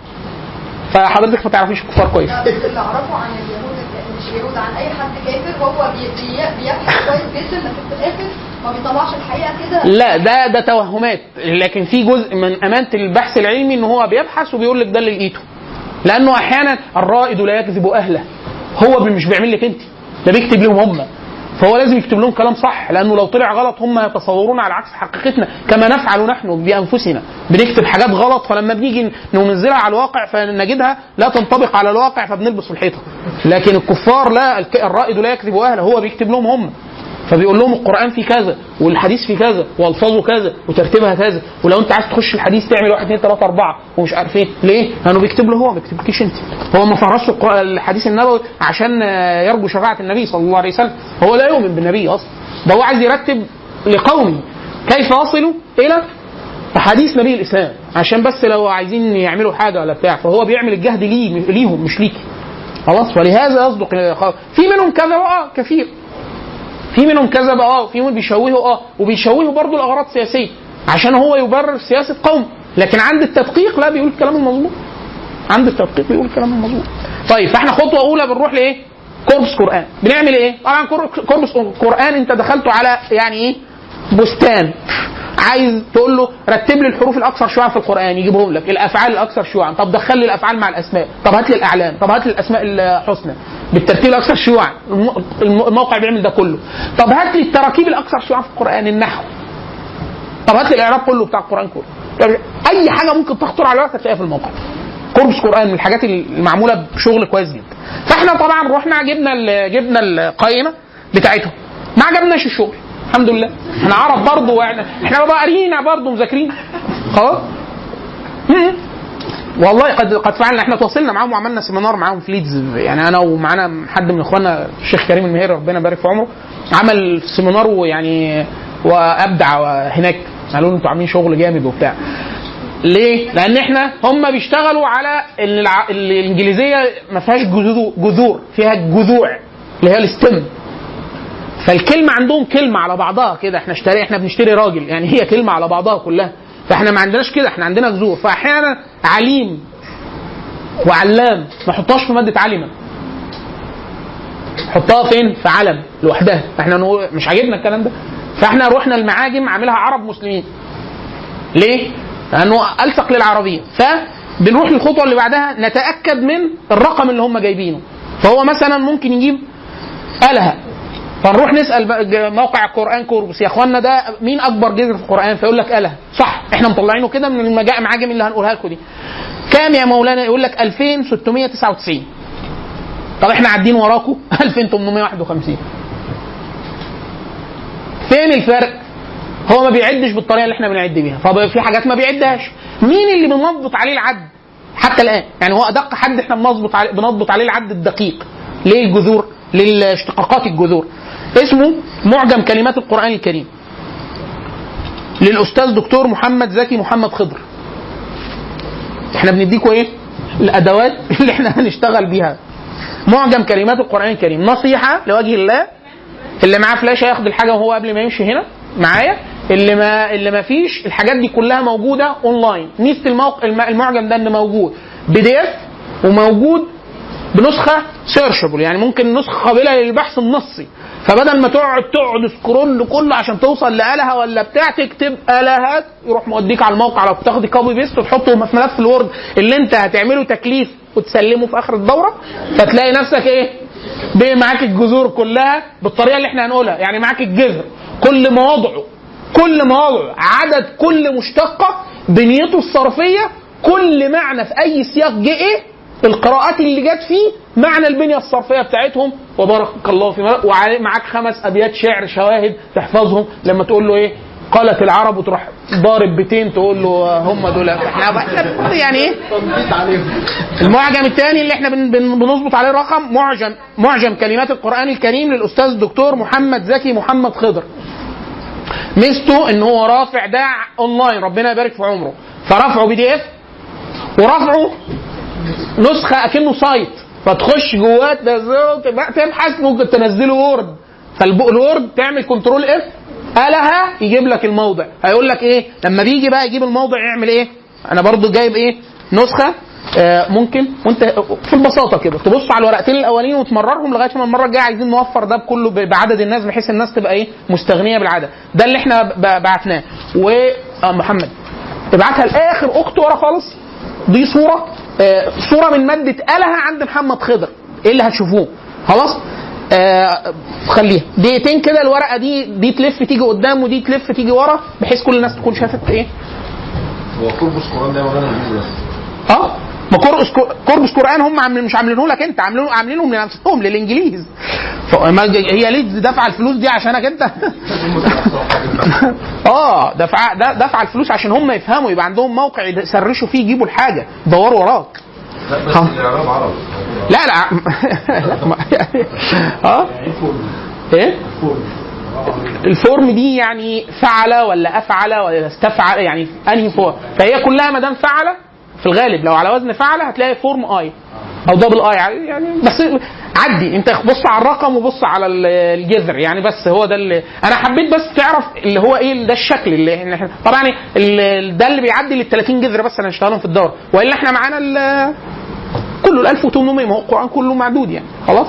فحضرتك ما تعرفيش الكفار كويس.
اللي أعرفه عن بيرد عن أي حد كافر وهو بي- بي- بيبحث كويس جدا لكن في الآخر ما بيطلعش الحقيقة كده.
لا ده ده توهمات. لكن في جزء من أمانة البحث العلمي إن هو بيبحث وبيقول لك ده اللي لقيته. لأنه أحيانا الرائد لا يكذب أهله. هو مش بيعمل لك أنت ده بيكتب لهم هم. فهو لازم يكتب لهم كلام صح لأنه لو طلع غلط هم يتصورون على عكس حقيقتنا. كما نفعل نحن بأنفسنا. بنكتب حاجات غلط فلما بنيجي ننزلها على الواقع فنجدها لا تنطبق على الواقع فبنلبس الحيطة. لكن الكفار لا الرائد لا يكذب أهله هو بيكتب لهم هم. فبيقول لهم القرآن فيه كذا والحديث فيه كذا والفاظه كذا وترتيبها كذا ولو انت عايز تخش الحديث تعمل واحد اثنين ثلاثة أربعة ومش عارف إيه ليه؟ لأنه بيكتب له هو ما بيكتبلكيش انت. هو ما القرآن- الحديث النبوي عشان يرجو شفاعه النبي صلى الله عليه وسلم. هو لا يؤمن بالنبي أصلا. ده هو عايز يرتب لقومه كيف يصلوا إلى أحاديث نبي الإسلام. عشان بس لو عايزين يعملوا حاجة ولا بتاع فهو بيعمل الجهد ليه ليهم مش ليكي. خلاص؟ ولهذا يصدق في منهم كذا كثير. في منهم كذب آه في منهم بيشوهوا آه وبيشوهوا برضه الأغراض السياسيه عشان هو يبرر سياسة قوم. لكن عند التدقيق لا بيقول الكلام المظبوط. عند التدقيق بيقول الكلام المظبوط. طيب فإحنا خطوة أولى بنروح لإيه؟ corpus قرآن. بنعمل إيه؟ طبعا cor- corpus قرآن أنت دخلته على يعني إيه؟ بستان. عايز تقول له رتب لي الحروف الأكثر شيوعا في القرآن يجيبهم لك. الأفعال الأكثر شيوعا. طب دخل لي الأفعال مع الأسماء. طب هات لي الأعلام. طب هات لي الأسماء الحسنى. بالترتيب الأكثر شيوعا. الم- الم- الموقع بيعمل ده كله. طب هات لي التراكيب الأكثر شيوعا في القرآن النحو. طب هات لي الإعراب كله بتاع القرآن كله. طب أي حاجة ممكن تخطر على بالك هتلاقيها في الموقع. corpus قرآن من الحاجات المعمولة بشغل كويس جدا. فإحنا طبعا رحنا جبنا جبنا القائمة بتاعتهم. ما عجبناش الشغل. الحمد لله. إحنا عرب برضه إحنا بقى قاريين برضه مذاكرين. خلاص. والله قد قد فعلنا. إحنا تواصلنا معاهم وعملنا seminar معاهم في ليدز. يعني انا ومعانا حد من اخواننا الشيخ كريم المهيري ربنا يبارك في عمره عمل سيمينار ويعني وابدع هناك. قالوا له أنتوا عاملين شغل جامد وبتاع. ليه؟ لأن إحنا هم بيشتغلوا على ان. الانجليزية ما فيهاش جذو- جذور فيها جذوع اللي هي الستم فالكلمة عندهم كلمة على بعضها كده إحنا اشتري إحنا بنشتري راجل يعني هي كلمة على بعضها كلها. فاحنا ما عندناش كده إحنا عندنا جذور فأحيانا عليم وعلام ما نحطهاش في مادة علمة. حطها فين؟ في علم لوحدها. إحنا نقول مش عاجبنا الكلام ده. فاحنا رحنا المعاجم عاملها عرب مسلمين. ليه؟ لأنه ألصق للعربية. فبنروح للخطوه اللي بعدها نتأكد من الرقم اللي هم جايبينه. فهو مثلا ممكن يجيب الها فنروح نسأل موقع القران كوربس يا أخوانا ده مين أكبر جذر في القرآن؟ فيقول لك اله صح إحنا مطلعينه كده من المعاجم اللي هنقولها لكم دي. كام يا مولانا؟ يقول لك 2699 طب إحنا عادين وراكم؟ 2851 فين الفرق؟ هو ما بيعدش بالطريقة اللي إحنا بنعد بيها. ففي حاجات ما بيعدهاش. مين اللي بنضبط عليه العد؟ حتى الآن. يعني هو أدق حد إحنا بنضبط عليه بنضبط عليه العد الدقيق. ليه الجذور؟ للاشتقاقات الجذور. اسمه معجم كلمات القرآن الكريم. للأستاذ دكتور محمد زكي محمد خضر. إحنا بنديكوا إيه؟ الأدوات اللي إحنا هنشتغل بيها. معجم كلمات القرآن الكريم. نصيحة لوجه الله. اللي معاه فلاشة ياخد الحاجة وهو قبل ما يمشي هنا. معايا. اللي ما اللي ما فيش الحاجات دي كلها موجودة اونلاين ميزه الموقع الم- المعجم ده انه موجود. PDF وموجود بنسخة searchable يعني ممكن نسخة قابلة للبحث النصي. فبدل ما تقعد تقعد scroll كله عشان توصل لآلهة ولا بتاع تكتب آلهات يروح موديك على الموقع لو بتاخدي copy paste وتحطه في ملف ال Word اللي انت هتعمله تكليف وتسلمه في آخر الدورة فتلاقي نفسك إيه؟ بقى معاك الجذور كلها بالطريقة اللي إحنا هنقولها يعني معاك الجذر كل مواضعه كل مواضعه عدد كل مشتقة بنيته الصرفية كل معنى في أي سياق جه إيه؟ القراءات اللي جت فيه معنى البنية الصرفية بتاعتهم. وبارك الله في ومعاك خمس أبيات شعر شواهد تحفظهم. لما تقول له إيه؟ قالت العرب وتروح ضارب بيتين تقول له هم دول. إحنا يعني إيه؟ المعجم الثاني اللي إحنا بن بن بنظبط عليه رقم معجم معجم كلمات القرآن الكريم للأستاذ الدكتور محمد زكي محمد خضر. ميزته إن هو رافع ده اونلاين ربنا يبارك في عمره. فرفعه PDF ورفعه نسخة أكنه site. فتخش جواه تبحث ممكن تنزله Word. فال Word تعمل control F. قالها يجيب لك الموضع. هيقول لك إيه؟ لما بيجي بقى يجيب الموضع يعمل إيه؟ أنا برضو جايب إيه؟ نسخة. آه، ممكن. وانت في البساطة كده. تبص على الورقتين الأولين وتمررهم لغاية ما المرة الجاية عايزين نوفر ده بكله بعدد الناس بحيث الناس تبقى إيه؟ مستغنية بالعدد. ده اللي إحنا بعتناه. ومحمد ابعتها لآخر أخت ورا خالص. دي صورة. آه، صورة من ماده آلهة عند محمد خضر. إيه اللي هتشوفوه؟ خلاص؟ آه خليها. دقيقتين كده الورقة دي دي تلف تيجي قدام ودي تلف تيجي ورا بحيث كل الناس تكون شافت إيه؟
هو انجليزي بس.
آه. ما كوربس كوربس قرآن هم عاملين مش عاملينه لك انت عاملينه عاملينهم لنفسهم للإنجليز. فما هي ليه دفع الفلوس دي عشانك انت؟ آه دفع دفع الفلوس عشان هم يفهموا يبقى عندهم موقع يسرشوا فيه يجيبوا الحاجة يدوروا وراك.
لا
لا. آه؟ إيه؟ ال form دي يعني فعل ولا أفعل ولا استفعل؟ يعني أنهي form؟ فهي كلها ما دام فعل في الغالب لو على وزن فعل هتلاقي form I أو double I يعني بس عدي. أنت بص على الرقم وبص على ال- الجذر. يعني بس هو ده اللي أنا حبيت بس تعرف اللي هو إيه ده الشكل اللي إحنا طبعا ال- ده اللي بيعدي لل 30 جذر بس أنا هنشتغلهم في الدوره وإلا إحنا معانا كله ال 1800 ما هو القرآن كله معدود يعني. خلاص؟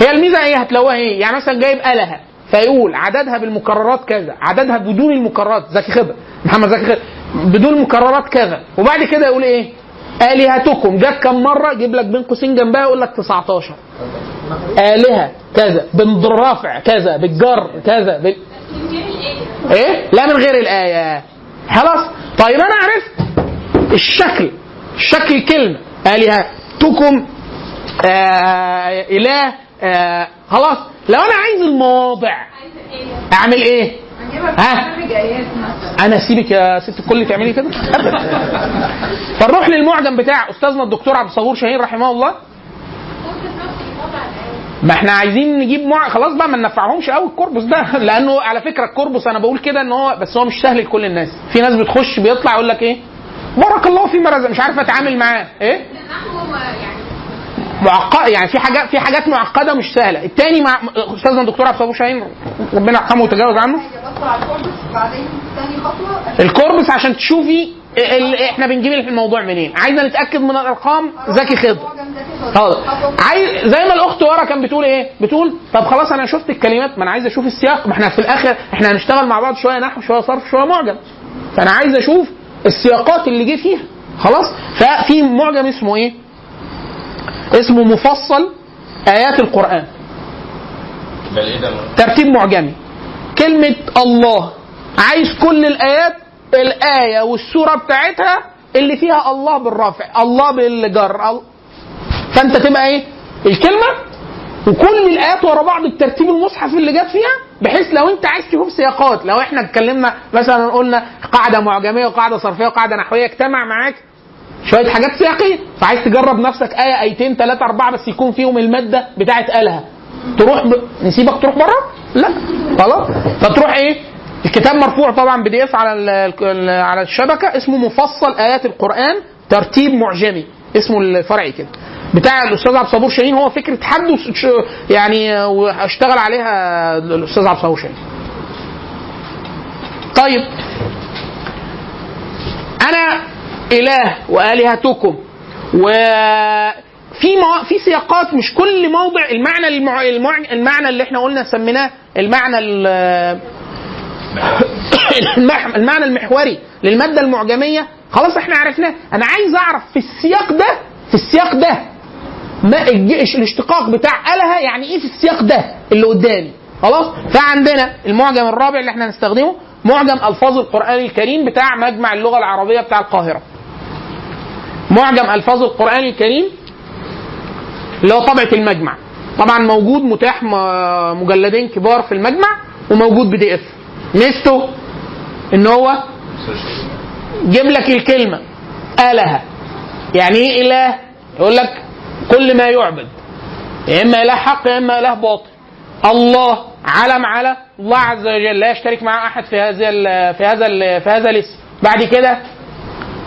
هي الميزة إيه؟ هتلاقوها إيه؟ يعني مثلا جايب الها فيقول عددها بالمكررات كذا عددها بدون المكررات. زكي خضر محمد زكي خضر بدون المكررات كذا. وبعد كده يقول إيه؟ آلهتكم. جت كم مرة؟ يجيب لك بين قوسين جنبها يقول لك 19 آلهة كذا. بالرافع كذا. بالجر كذا. بال... إيه؟ لا من غير الآية. خلاص؟ طيب أنا عرفت الشكل. شكل الكلمة آلهتكم. آه إله. آه خلاص. لو أنا عايز المواضع أعمل إيه؟ ها؟ أنا اسيبك يا ست الكل تعملي كده؟ أبداً. فنروح للمعجم بتاع أستاذنا الدكتور عبد الصبور شاهين رحمه الله. ما إحنا عايزين نجيب مع... خلاص بقى ما ننفعهمش قوي الكوربوس ده. لأنه على فكرة الكوربوس أنا بقول كده إن هو بس هو مش سهل لكل الناس. في ناس بتخش بيطلع يقول لك إيه؟ بارك الله فيما رزق. مش عارف أتعامل معاه. إيه؟ معقد يعني في حاجات في حاجات معقدة مش سهلة. التاني مع أستاذنا الدكتور عبد الصبور شاهين ربنا يرحمه ويتجاوز عنه؟
الكوربس
عشان تشوفي ال... إحنا بنجيب الموضوع منين. عايزة نتأكد من الأرقام؟ زكي خضر. عايز زي ما الأخت ورا كانت بتقول إيه؟ بتقول طب خلاص أنا شفت الكلمات ما أنا عايز أشوف السياق. ما إحنا في الآخر إحنا هنشتغل مع بعض شوية نحو شوية صرف شوية معجم. فأنا عايز أشوف السياقات اللي جه فيها. خلاص؟ ففي معجم اسمه إيه؟ اسمه مفصل آيات
القرآن. إيه ده؟
ترتيب معجمي. كلمة الله. عايز كل الآيات الآية والسورة بتاعتها اللي فيها الله بالرافع الله بالجر ال- فأنت تبقى إيه؟ الكلمة وكل الآيات ورا بعض بترتيب المصحف اللي جت فيها بحيث لو أنت عايز تشوف سياقات لو إحنا اتكلمنا مثلا قلنا قاعدة معجمية وقاعدة صرفية وقاعدة نحوية اجتمع معاك شوية حاجات سياقيه فعايز تجرب نفسك آية آيتين ثلاثة أربعة بس يكون فيهم المادة بتاعت آلها. تروح ب... نسيبك تروح بره؟ لا. خلاص. فتروح إيه؟ الكتاب مرفوع طبعا بي دي على ال... على الشبكة اسمه مفصل آيات القرآن ترتيب معجمي. اسمه الفرعي كده. بتاع الأستاذ عبد الصبور شاهين هو فكرة حد يعني وأشتغل عليها الأستاذ عبد الصبور شاهين. طيب. أنا إله وآلهتكم. وفي مو... في سياقات مش كل موضع المعنى المع... المع... المعنى اللي إحنا قلنا سميناه المعنى ال... المعنى المحوري للمادة المعجمية. خلاص إحنا عرفناه. أنا عايز أعرف في السياق ده في السياق ده ما الاشتقاق بتاع الها يعني إيه في السياق ده اللي قدامي؟ خلاص؟ فعندنا المعجم الرابع اللي إحنا هنستخدمه معجم ألفاظ القرآن الكريم بتاع مجمع اللغة العربية بتاع القاهرة. معجم ألفاظ القرآن الكريم اللي هو طبعة المجمع. طبعا موجود متاح مجلدين كبار في المجمع وموجود بي دي اف ميزته إن هو جيب لك الكلمة اله يعني إيه إله؟ يقول لك كل ما يعبد. يا إما إله حق يا إما إله باطل. الله علم على الله عز وجل. لا يشترك معه أحد في هذا في هذا في هذا الاسم. بعد كده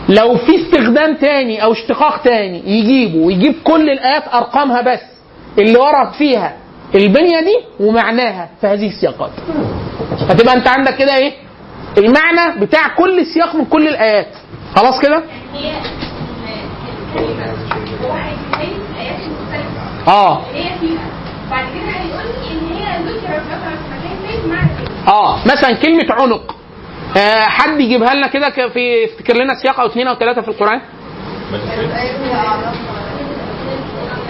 لو في استخدام تاني أو اشتقاق تاني يجيبه ويجيب كل الآيات أرقامها بس اللي ورد فيها البنية دي ومعناها في هذه السياقات. فتبقى أنت عندك كده إيه؟ المعنى بتاع كل سياق من كل الآيات. خلاص كده؟
آه. آه. مثلا
كلمة عنق. حد يجيبها لنا كده في يفتكر لنا سياق أو اثنين أو ثلاثة في القرآن؟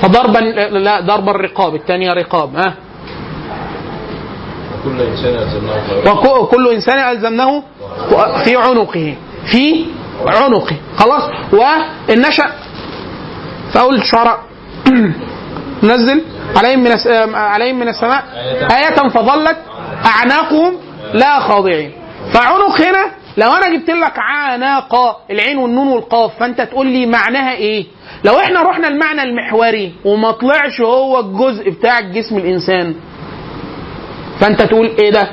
فضربا لا ضرب الرقاب الثانية رقاب ها؟
كل إنسان ألزمناه
وكل إنسان ألزمناه في عنقه في عنقه خلاص؟ والنشأ فأول الشعراء نزل عليهم من عليهم من السماء آية فظلت أعناقهم لا خاضعين. فعنق هنا لو أنا جبت لك عناق العين والنون والقاف فأنت تقول لي معناها إيه؟ لو إحنا رحنا المعنى المحوري وما طلعش هو الجزء بتاع جسم الإنسان فأنت تقول إيه ده؟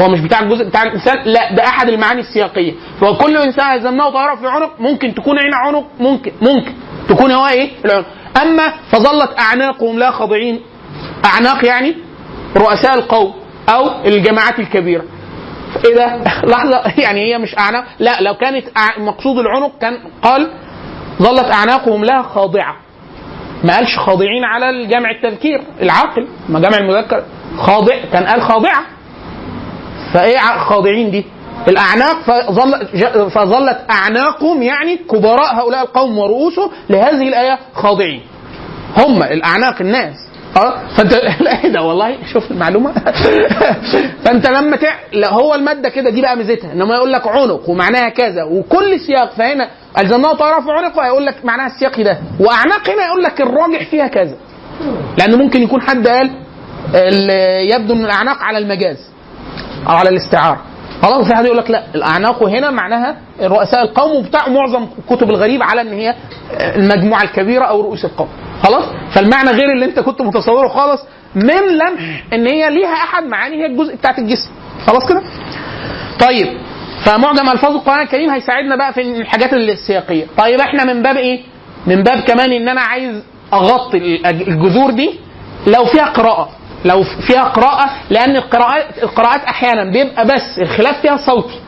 هو مش بتاع الجزء بتاع الإنسان لا ده أحد المعاني السياقية فكل إنسان الزمناه طائره في عنق ممكن تكون عين عنق ممكن ممكن تكون هو إيه؟ العنق أما فظلت أعناقهم لا خاضعين أعناق يعني رؤساء القوم أو الجماعات الكبيرة إيه ده؟ لحظة يعني هي مش أعناق. لا لو كانت مقصود العنق كان قال ظلت أعناقهم لا خاضعة. ما قالش خاضعين على الجمع التذكير العاقل ما جمع المذكر. خاضع كان قال خاضعة. فإيه خاضعين دي؟ الأعناق فظل فظلت أعناقهم يعني كبراء هؤلاء القوم ورؤوسهم لهذه الآية خاضعين. هم الأعناق الناس. آه فانت لا إيه ده والله شوف المعلومة. فانت لما تع... هو المادة كده دي بقى ميزتها إنما يقول لك عنق ومعناها كذا وكل سياق فهنا الزمناه طائره في عنقه هيقول لك معناها السياق ده وأعناق هنا يقول لك الراجح فيها كذا. لأن ممكن يكون حد قال ال- يبدو إن الأعناق على المجاز أو على الاستعاره خلاص في حد يقول لك لا الأعناق هنا معناها رؤساء القوم وبتاع معظم كتب الغريب على إن هي المجموعة الكبيرة أو رؤوس القوم. خلاص؟ فالمعنى غير اللي أنت كنت متصوره خالص من لمح إن هي ليها أحد معاني هي الجزء بتاعت الجسم. خلاص كده؟ طيب فمعجم ألفاظ القرآن الكريم هيساعدنا بقى في الحاجات السياقية. طيب إحنا من باب إيه؟ من باب كمان إن أنا عايز أغطي الجذور دي لو فيها قراءة. لو فيها قراءة لأن القراءات القراءات أحيانا بيبقى بس الخلاف فيها صوتي.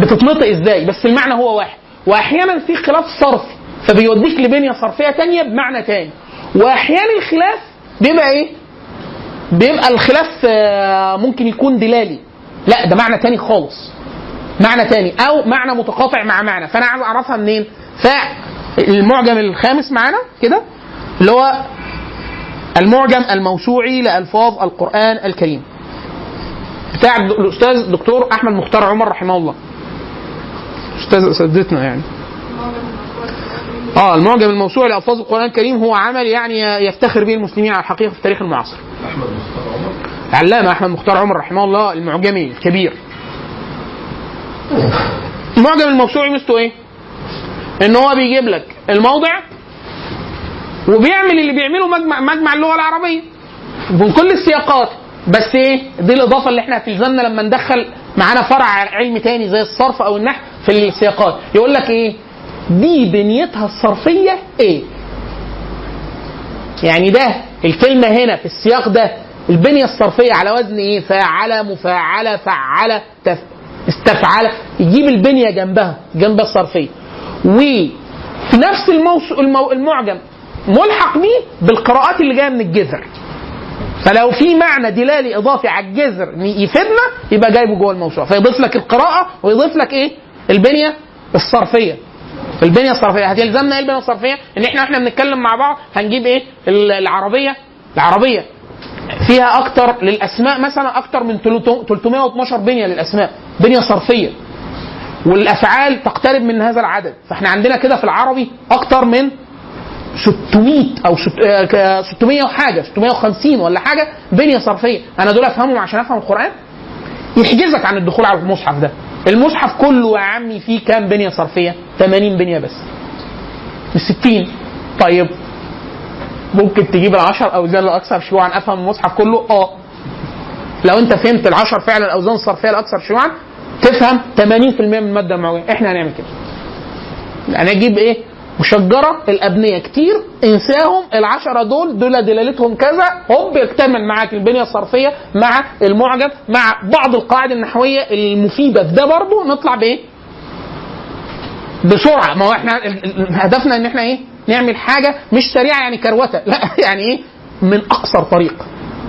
بتتنطق إزاي؟ بس المعنى هو واحد. وأحيانا في خلاف صرفي فبيوديك لبنية صرفية تانية بمعنى تاني. واحيانا الخلاف بيبقى إيه؟ بيبقى الخلاف آه، ممكن يكون دلالي. لا ده معنى تاني خالص. معنى تاني أو معنى متقاطع مع معنى. فأنا عايز أعرفها منين؟ فالمعجم الخامس معانا كده اللي هو المعجم الموسوعي لألفاظ القرآن الكريم. بتاع الأستاذ دكتور أحمد مختار عمر رحمه الله. أستاذ اساتذتنا يعني. آه المعجم الموسوعي لألفاظ القرآن الكريم هو عمل يعني يفتخر به المسلمين على الحقيقة في التاريخ المعاصر.
أحمد مصطفى عمر.
علامة أحمد مختار عمر رحمه الله المعجمي الكبير. المعجم الموسوعي ميزته إيه؟ إن هو بيجيب لك الموضع وبيعمل اللي بيعمله مجمع مجمع اللغة العربية من كل السياقات بس إيه؟ دي الإضافة اللي إحنا هتلزمنا لما ندخل معانا فرع علم تاني زي الصرف أو النحو في السياقات يقول لك إيه؟ دي بنيتها الصرفية إيه؟ يعني ده الكلمة هنا في السياق ده البنية الصرفية على وزن إيه؟ فاعل مفاعلة فعل تف... استفعل يجيب البنية جنبها جنب الصرفية وفي نفس الموس... المو... المعجم ملحق بيه بالقراءات اللي جاية من الجذر. فلو في معنى دلالي إضافي على الجذر يفيدنا يبقى جايبه جوه الموسوعة. فيضيف لك القراءة ويضيف لك إيه؟ البنية الصرفية. البنية الصرفية. هتلزمنا إيه البنية الصرفية؟ إن إحنا إحنا بنتكلم مع بعض هنجيب إيه؟ ال- العربية. العربية فيها أكتر للأسماء مثلا أكتر من 312 بنية للأسماء. بنية صرفية. والأفعال تقترب من هذا العدد. فإحنا عندنا كده في العربي أكتر من 600 أو ست- آه، ك- 600 وحاجة 650 ولا حاجة بنية صرفية. أنا دول أفهمهم عشان أفهم القرآن؟ يحجزك عن الدخول على المصحف ده. المصحف كله يا عمي فيه كام بنية صرفية؟ 80 بنية بس. من 60 طيب. ممكن تجيب العشر اوزان الأكثر شيوعا. أفهم المصحف كله؟ آه. لو أنت فهمت العشر فعلا الاوزان الصرفية الأكثر شيوعا تفهم 80% من المادة المعوية. إحنا هنعمل كده. يعني أجيب إيه؟ مشجرة الأبنية كتير إنساهم العشرة دول دول دلالتهم كذا هوب يكتمل معاك البنية الصرفية مع المعجم مع بعض القواعد النحوية المفيدة. في ده برضه نطلع بإيه؟ بسرعة. ما هو إحنا هدفنا إن إحنا إيه؟ نعمل حاجة مش سريعة يعني كروتة. لا يعني إيه؟ من أقصر طريق.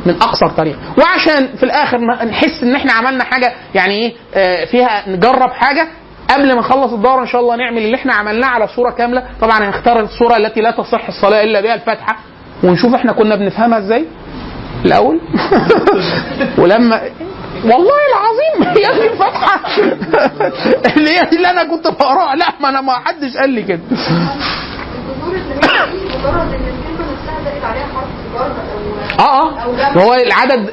من أقصر طريق. وعشان في الآخر نحس إن إحنا عملنا حاجة يعني إيه؟ آه، فيها نجرب حاجة قبل ما نخلص الدورة إن شاء الله نعمل اللي إحنا عملناه على صورة كاملة. طبعا هنختار الصورة التي لا تصح الصلاة إلا بها الفاتحة. ونشوف إحنا كنا بنفهمها إزاي؟ الأول. ولما والله العظيم هي دي الفاتحة. اللي هي اللي أنا كنت بقراها. لا ما أنا ما حدش قال لي كده.
آه آه.
هو العدد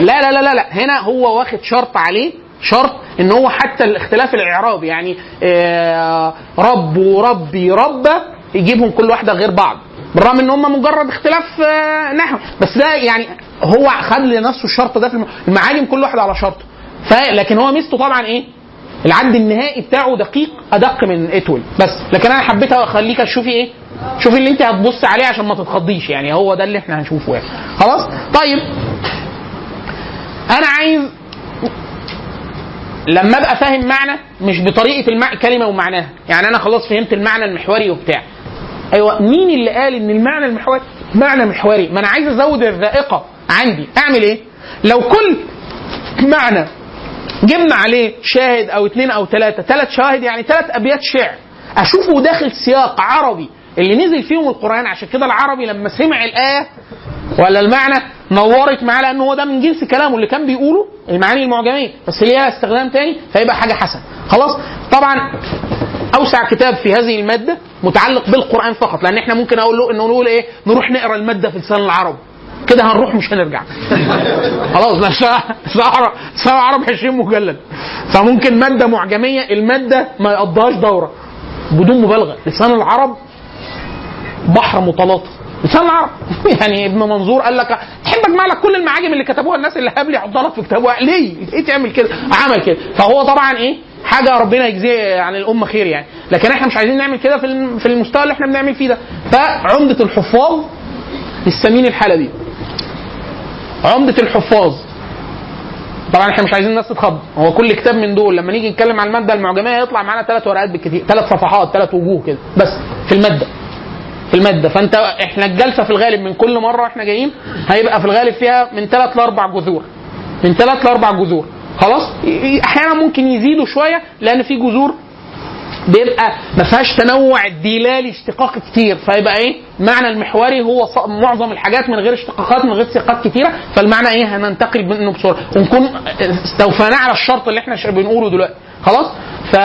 لا لا لا لا. هنا هو واخد شرط عليه شرط إن هو حتى الاختلاف الاعرابي يعني آه، رب وربي ربه يجيبهم كل واحدة غير بعض بالرغم إن هم مجرد اختلاف آه، نحو بس ده يعني هو خد لنفسه الشرط ده في الم- المعاجم كل واحد على شرطه. ف لكن هو ميزته طبعا إيه؟ العد النهائي بتاعه دقيق أدق من اتول بس. لكن أنا حبيت أخليك تشوفي إيه؟ شوفي اللي أنت هتبص عليه عشان ما تتخضيش يعني هو ده اللي إحنا هنشوفه يعني. خلاص؟ طيب. أنا عايز لما ابقى فاهم معنى مش بطريقة المع... كلمة ومعناها. يعني أنا خلاص فهمت المعنى المحوري وبتاع. أيوه مين اللي قال إن المعنى المحوري معنى محوري؟ ما أنا عايز أزود الذائقة عندي. أعمل إيه؟ لو كل معنى جبنا عليه شاهد أو اثنين أو ثلاثة ثلاث شواهد يعني ثلاث أبيات شعر. أشوفه داخل سياق عربي. اللي نزل فيهم القرآن عشان كده العربي لما سمع الآية ولا المعنى نورت معاه لأن هو ده من جنس كلامه اللي كان بيقوله المعاني المعجميه بس ليها استخدام تاني؟ فيبقى حاجة حسنة. خلاص؟ طبعا أوسع كتاب في هذه المادة متعلق بالقرآن فقط لأن إحنا ممكن أقول له انه نقول إيه؟ نروح نقرأ المادة في لسان العرب. كده هنروح مش هنرجع. خلاص لسان العرب 20 مجلد. فممكن مادة معجمية المادة ما يقضيهاش دورة. بدون مبالغة. لسان العرب بحر متلاطم. لسان العرب يعني ابن منظور قال لك تحب اجمع لك كل المعاجم اللي كتبوها الناس اللي قبلي يحطها لك في كتابه ليه؟ ليه تعمل كده؟ عمل كده. فهو طبعا إيه؟ حاجة ربنا يجزيه عن الأمة خير يعني. لكن إحنا مش عايزين نعمل كده في في المستوى اللي إحنا بنعمل فيه ده. فعمدة الحفاظ للسمين الحلبي عمدة الحفاظ. طبعا إحنا مش عايزين الناس تتخض. هو كل كتاب من دول لما نيجي نتكلم عن المادة المعجمية يطلع معانا ثلاث ورقات بالكثير ثلاث صفحات ثلاث وجوه كده. بس في المادة. في المادة. فأنت إحنا الجلسة في الغالب من كل مرة إحنا جايين هيبقى في الغالب فيها من ثلاث لأربع جذور. من ثلاث لأربع جذور. خلاص؟ أحيانا ممكن يزيدوا شوية لأن في جذور بيبقى ما فيهاش تنوع دلالي اشتقاق كتير. فيبقى إيه؟ المعنى المحوري هو معظم الحاجات من غير اشتقاقات من غير سياقات كتيرة. فالمعنى إيه؟ هننتقل منه بسرعة. ونكون استوفيناه على الشرط اللي إحنا بنقوله دلوقتي. خلاص؟ ف...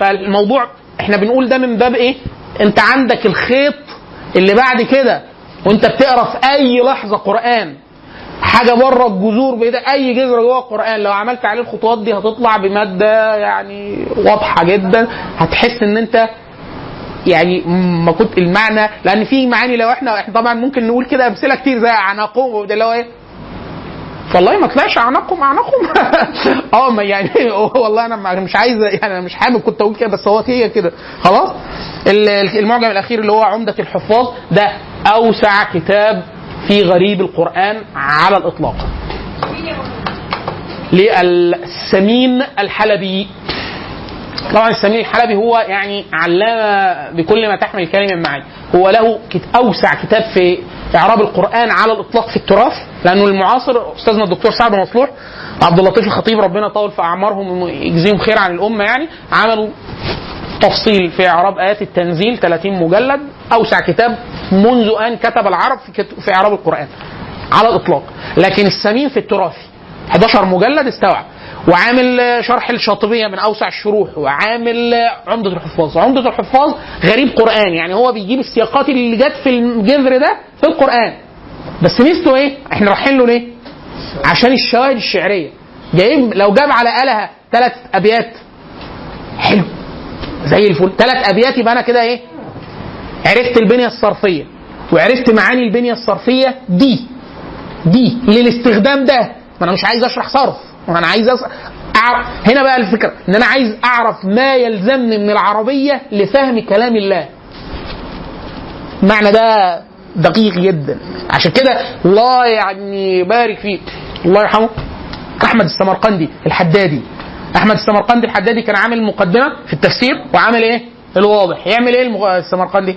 فالموضوع إحنا بنقول ده من باب إيه؟ انت عندك الخيط اللي بعد كده وانت بتقرأ في أي لحظة قرآن. حاجة بره الجذور بيد أي جذر جوه القرآن. لو عملت عليه الخطوات دي هتطلع بمادة يعني واضحة جدا. هتحس إن أنت يعني ما كنت المعنى لأن في معاني لو إحنا إحنا طبعا ممكن نقول كده أمثلة كتير زي عناقهم وده اللي هو إيه؟ والله ما طلعش اعناقهم اعناقهم آه يعني والله أنا مش عايز يعني أنا مش حابب كنت أقول كده بس هو هي كده. خلاص؟ ال- المعجم الأخير اللي هو عمدة الحفاظ ده أوسع كتاب في غريب القرآن على الإطلاق. للسمين الحلبي. طبعا السمين الحلبي هو يعني علامة بكل ما تحمل الكلمة من معاني هو له أوسع كتاب في إعراب القرآن على الإطلاق في التراث. لأنه المعاصر أستاذنا الدكتور سعد مصلوح عبد اللطيف الخطيب ربنا يطول في أعمارهم ويجزيهم خير عن الأمة يعني عملوا تفصيل في إعراب آيات التنزيل 30 مجلد أوسع كتاب منذ أن كتب العرب في في إعراب القرآن على الإطلاق. لكن السمين في التراث 11 مجلد استوعب. وعامل شرح الشاطبية من أوسع الشروح وعامل عمدة الحفاظ. عمدة الحفاظ غريب قرآن يعني هو بيجيب السياقات اللي جت في الجذر ده في القرآن. بس ميزته إيه؟ إحنا رايحين له ليه؟ عشان الشواهد الشعرية. جايب لو جاب على آلهة ثلاث أبيات حلو. زي الفل. ثلاث أبيات يبقى أنا كده إيه؟ عرفت البنية الصرفية. وعرفت معاني البنية الصرفية دي. دي للاستخدام ده. ما أنا مش عايز أشرح صرف. ما أنا عايز أص... أعرف هنا بقى الفكرة. إن أنا عايز أعرف ما يلزمني من العربية لفهم كلام الله. المعنى ده دقيق جدا. عشان كده الله يعني يبارك فيه. الله يرحمه. أحمد السمرقندي الحدادي. أحمد السمرقندي الحدادي كان عامل مقدمة في التفسير وعامل إيه؟ الواضح. يعمل إيه السمرقندي؟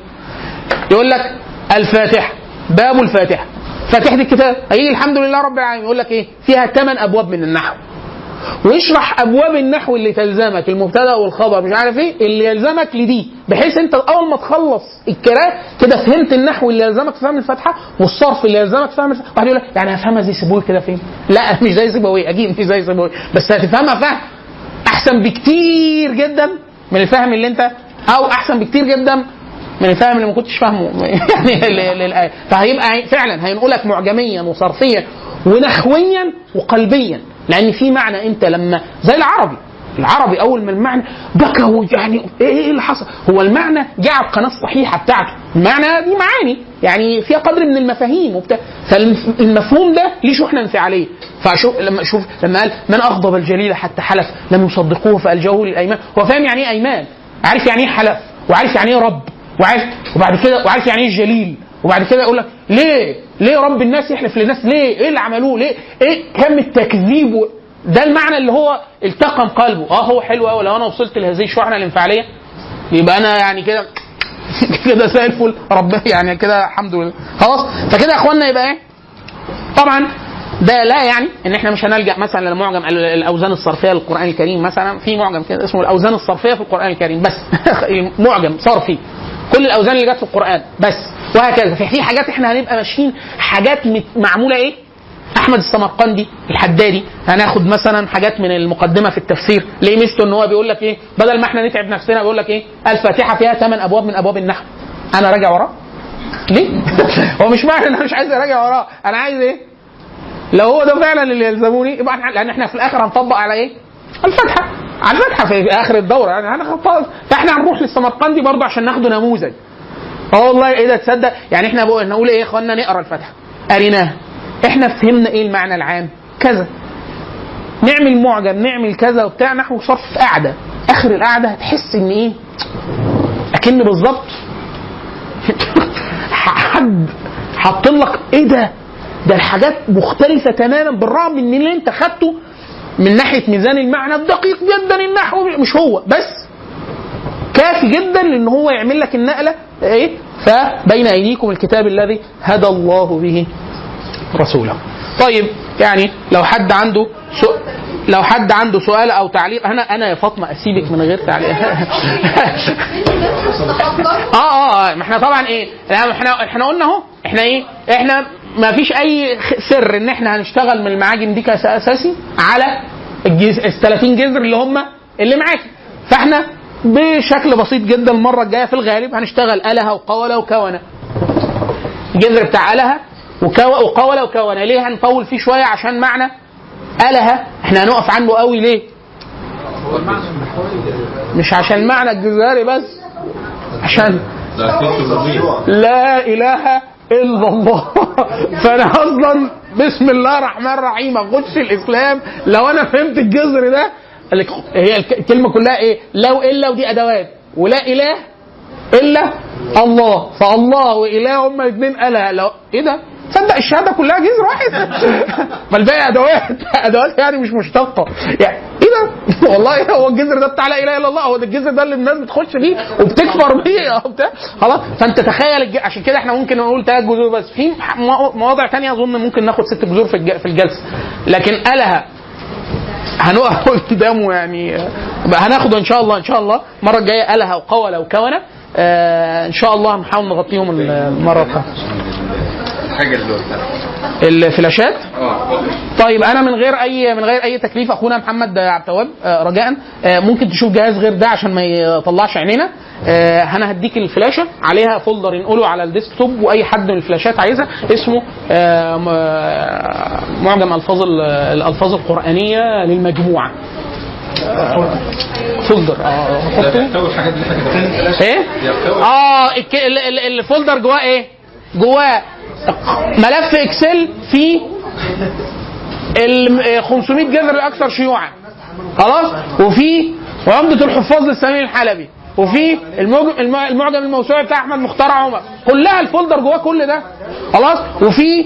يقول لك الفاتحة. باب الفاتحة. فاتحة الكتاب. هيجي الحمد لله رب العالمين. يقول لك إيه؟ فيها ثمان أبواب من النحو. ويشرح أبواب النحو اللي تلزمك المبتدأ والخبر مش عارف إيه؟ اللي يلزمك لدي بحيث أنت اول ما تخلص الكلام كده فهمت النحو اللي يلزمك في فهم الفاتحه والصرف اللي يلزمك في فهم واحد يقول لك يعني هفهمها زي سيبوي كده فين؟ لا مش زي سيبوي أكيد مش زي سيبوي بس هتفهمها فهم. أحسن بكتير جدا من الفهم اللي أنت أو أحسن بكتير جدا من الفهم اللي ما كنتش فاهمه. يعني للايه فهيبقى فعلا هينقلك معجميا وصرفيا ونحويا وقلبيا. لأن في معنى أنت لما زي العربي. العربي أول ما المعنى بكى يعني إيه اللي حصل؟ هو المعنى جه على القناة الصحيحة بتاعته، المعنى دي معاني. يعني فيها قدر من المفاهيم وبتاع. فالمفهوم ده ليه شحنه انفعاليه فشوف لما شوف لما قال من أغضب الجليل حتى حلف لم يصدقوه فالجوه للأيمان. هو فاهم يعني إيه أيمان؟ عارف يعني إيه حلف؟ وعارف يعني إيه رب؟ وعارف وبعد كده وعارف يعني إيه جليل؟ وبعد كده يقول لك ليه؟ ليه رب الناس يحلف للناس؟ ليه؟ إيه اللي عملوه؟ ليه؟ إيه؟ كم التكذيب و... ده المعنى اللي هو التقم قلبه. آه هو حلو قوي لو أنا وصلت لهذه الشحنة الانفعالية يبقى أنا يعني كده كده زي الفل. ربنا يعني كده الحمد لله. خلاص؟ فكده يا اخوانا يبقى إيه؟ طبعا ده لا يعني إن إحنا مش هنلجأ مثلا لمعجم ال- الأوزان الصرفية للقرآن الكريم مثلا. في معجم كده اسمه الأوزان الصرفية في القرآن الكريم. بس معجم صرفي. كل الأوزان اللي جت في القرآن. بس. وهكذا. في في حاجات إحنا هنبقى ماشيين حاجات معمولة إيه؟ أحمد السمرقندي الحدادي. هناخد مثلا حاجات من المقدمة في التفسير. ليه ميزته إن هو بيقول لك إيه؟ بدل ما إحنا نتعب نفسنا بيقول لك إيه؟ الفاتحة فيها ثمان أبواب من أبواب النحو. أنا راجع وراه. ليه؟ هو مش معنى إن أنا مش عايز أراجع وراه. أنا عايز إيه؟ لو هو ده فعلا اللي يلزموني يبقى لأن إحنا في الآخر هنطبق على إيه؟ الفتحه على الفتحه في آخر الدورة. يعني هنخطط فإحنا هنروح للسمرقندي برضه عشان ناخده نموذج. آه والله إيه ده تصدق؟ يعني إحنا بقول نقول إيه يا اخوانا؟ نقرا الفتحه قريناها. إحنا فهمنا إيه المعنى العام؟ كذا. نعمل معجم نعمل كذا وبتاع نحو صرف في قعده آخر القعده هتحس إن إيه؟ أكن بالظبط. حد حاط لك إيه ده؟ ده الحاجات مختلفة تماما بالرغم من اللي أنت خدته من ناحية ميزان المعنى الدقيق جدا النحو مش هو بس كافي جدا لأن هو يعمل لك النقلة إيه؟ فبين أيديكم الكتاب الذي هدى الله به رسوله. طيب يعني لو حد عنده سؤال لو حد عنده سؤال أو تعليق أنا أنا يا فاطمة أسيبك من غير تعليق. آه آه آه ما إحنا طبعا إيه؟ إحنا إحنا قلنا أهو. إحنا إيه؟ إحنا ما فيش أي سر إن إحنا هنشتغل من المعاجم دي كأساسي على. ال 30 جذر اللي هم اللي معاك فإحنا بشكل بسيط جدا المرة الجاية في الغالب هنشتغل ألها وقوله وكونه الجذر بتاع ألها. وقوله وكونه ليه هنطول فيه شوية؟ عشان معنى ألها إحنا هنقف عنده قوي ليه؟ مش عشان معنى الجزاري بس عشان لا إله إلا الله. فأنا أصلا بسم الله الرحمن الرحيم اخش الإسلام. لو أنا فهمت الجذر ده هي الك- الكلمة كلها إيه؟ لو إلا ودي أدوات. ولا إله إلا الله. فالله وإله هما الاثنين اله لو إيه ده؟ تصدق الشهادة كلها جذر واحد ما الباقي أدوات. أدوات يعني مش مشتقة. يعني إيه ده؟ والله هو الجذر ده بتاع لا إله إلا الله. هو ده الجذر ده اللي الناس بتخش فيه وبتكفر بيه. وبتاع. خلاص. فأنت تخيل الج... عشان كده إحنا ممكن نقول ثلاث جذور بس. في مواضع تانية أظن ممكن ناخد ست جذور. في الجلسة. لكن اله هنقف قدامه يعني آه، هناخده إن شاء الله إن شاء الله. المره الجاية الها وقوله وكونه آه إن شاء الله هنحاول نغطيهم
المرة القادمة. قلتها
ال
flashات؟ آه.
طيب أنا من غير أي من غير أي تكليف أخونا محمد عبد التواب آه، رجاء. آه، ممكن تشوف جهاز غير ده عشان ما يطلعش عينينا. آه، أنا هديك ال flashة عليها folder ينقله على ال desktop وأي حد من ال flashات عايزها اسمه آه، آه، معجم ألفاظ ال- الألفاظ القرآنية للمجموعة. آه، folder
آه
إيه؟ آه ال folder جواه إيه؟ جواه ملف Excel فيه ال 500 جذر الاكثر شيوعا. خلاص؟ وفي عمدة الحفاظ للسمين الحلبي. وفي المعجم الم- المعجم الموسوعي بتاع أحمد مختار عمر. كلها ال folder جواه كل ده. خلاص؟ وفي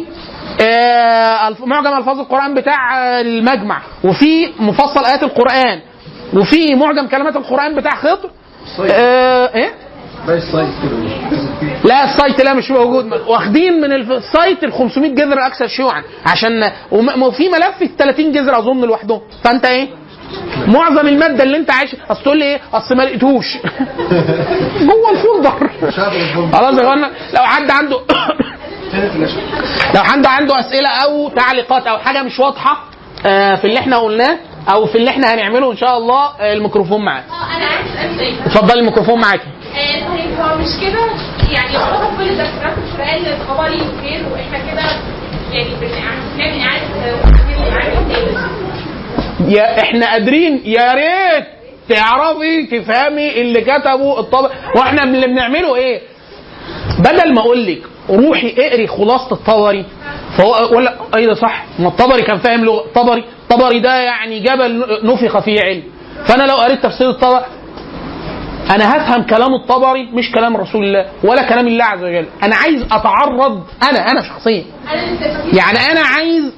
آه، معجم ألفاظ القرآن بتاع آه، المجمع. وفي مفصل آيات القرآن. وفي معجم كلمات القرآن بتاع خضر. آه إيه؟
لا ال site
لا مش موجود. واخدين من ال site ال 500 جذر الاكثر شيوعا. عشان وفي ملف ال 30 جذر أظن لوحدهم. فأنت إيه؟ معظم المادة اللي انت عايزها تقول لي إيه؟ أصل ما لقيتوش جوه ال folder. خلاص يا اخوانا لو حد عنده لو حد عنده أسئلة أو تعليقات أو حاجة مش واضحة آه، في اللي إحنا قلناه أو في اللي إحنا هنعمله إن شاء الله آه، الميكروفون معاك.
آه أنا عايز سؤال
اتفضلي الميكروفون معاكي
آه، طيب هو مش كده؟ يعني يعتبر كل تفسيرات القران الخبري وخير وإحنا كده يعني بنعمل اعاده
يا إحنا قادرين يا ريت تعرفي تفهمي اللي كتبوا الطبع وإحنا اللي بنعمله إيه؟ بدل ما أقول لك روحي اقري خلاصة الطبري فهو ولا إيه ده صح؟ ما الطبري كان فاهم لغه طبري طبري ده يعني جبل نفخ فيه علم. فأنا لو قريت تفسير الطبري أنا هفهم كلام الطبري مش كلام رسول الله ولا كلام الله عز وجل. أنا عايز أتعرض أنا أنا شخصيا. يعني أنا عايز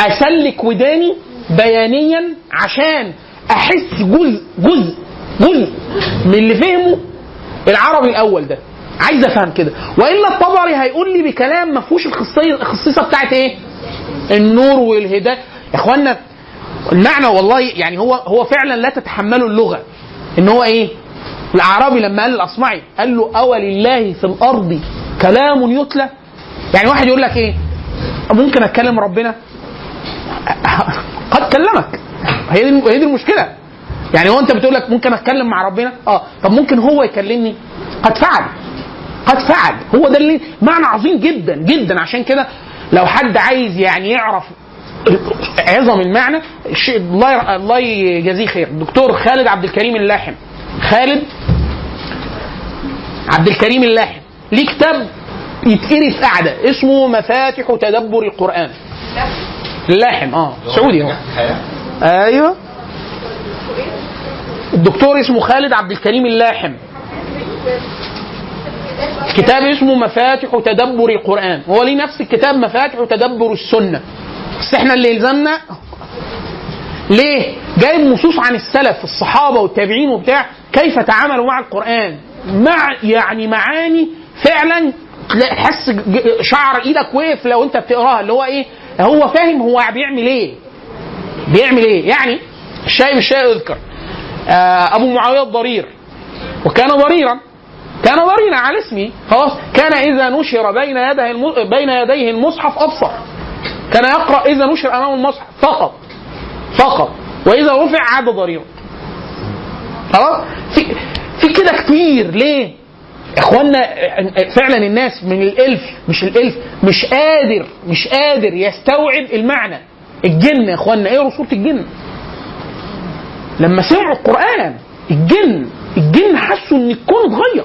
أسلك وداني بيانيا عشان أحس جزء جزء جزء من اللي فهمه العربي الأول ده. عايز أفهم كده. وإلا الطبري هيقول لي بكلام ما فيهوش الخصيه الخصيصة بتاعت إيه؟ النور والهداية. يا إخوانا المعنى والله يعني هو هو فعلا لا تتحمله اللغة. إن هو إيه؟ الأعرابي لما قال الأصمعي قال له اولله في الأرض كلام يتلى. يعني واحد يقول لك إيه؟ ممكن أتكلم ربنا؟ قد كلمك. هي دي هي دي المشكلة. يعني هو انت بتقول لك ممكن اتكلم مع ربنا؟ آه. طب ممكن هو يكلمني؟ قد فعل. قد فعل. هو ده اللي معنى عظيم جدا جدا. عشان كده لو حد عايز يعني يعرف عظم المعنى الله الله يجازيه خير. الدكتور خالد عبد الكريم اللاحم. خالد عبد الكريم اللاحم. ليه كتاب يتقري في قعده اسمه مفاتح تدبر القرآن. اللاحم آه. سعودي هو أيوه. الدكتور اسمه خالد عبد الكريم اللاحم. كتاب اسمه مفاتح تدبر القرآن. هو ليه نفس الكتاب مفاتح تدبر السنة. بس إحنا اللي يلزمنا ليه؟ جايب نصوص عن السلف الصحابة والتابعين وبتاع كيف تعاملوا مع القرآن. مع يعني معاني فعلا تحس ج- شعر إيدك وقف لو أنت بتقراها. اللي هو إيه؟ هو فاهم هو بيعمل إيه؟ بيعمل إيه؟ يعني الشاي بالشاي يذكر. آه أبو معاوية الضرير. وكان ضريرا. كان ضريرا على اسمه. خلاص. كان إذا نشر بين يديه. بين يديه المصحف أبصر. كان يقرأ إذا نشر امامه المصحف. فقط. فقط. وإذا رفع عاد ضريرا. خلاص؟ في في كده كتير. ليه؟ اخوانا فعلا الناس من الإلف مش الإلف مش قادر مش قادر يستوعب المعنى. الجن يا اخوانا إيه رسوله الجن؟ لما سمعوا القرآن الجن الجن حسوا إن الكون اتغير.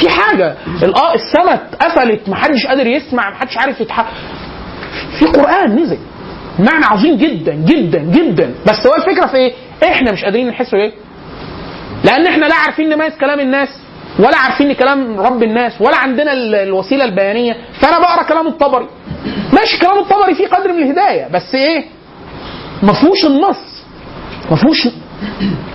في حاجة الاه السماء اتقفلت محدش قادر يسمع محدش عارف يتح في قرآن نزل. معنى عظيم جدا جدا جدا. بس هو الفكرة في إيه؟ إحنا مش قادرين نحسه إيه؟ لأن إحنا لا عارفين نميز كلام الناس. ولا عارفين كلام رب الناس ولا عندنا ال- الوسيلة البيانية. فأنا بقرأ كلام الطبري. ماشي كلام الطبري فيه قدر من الهداية بس إيه؟ ما فيهوش النص. ما فيهوش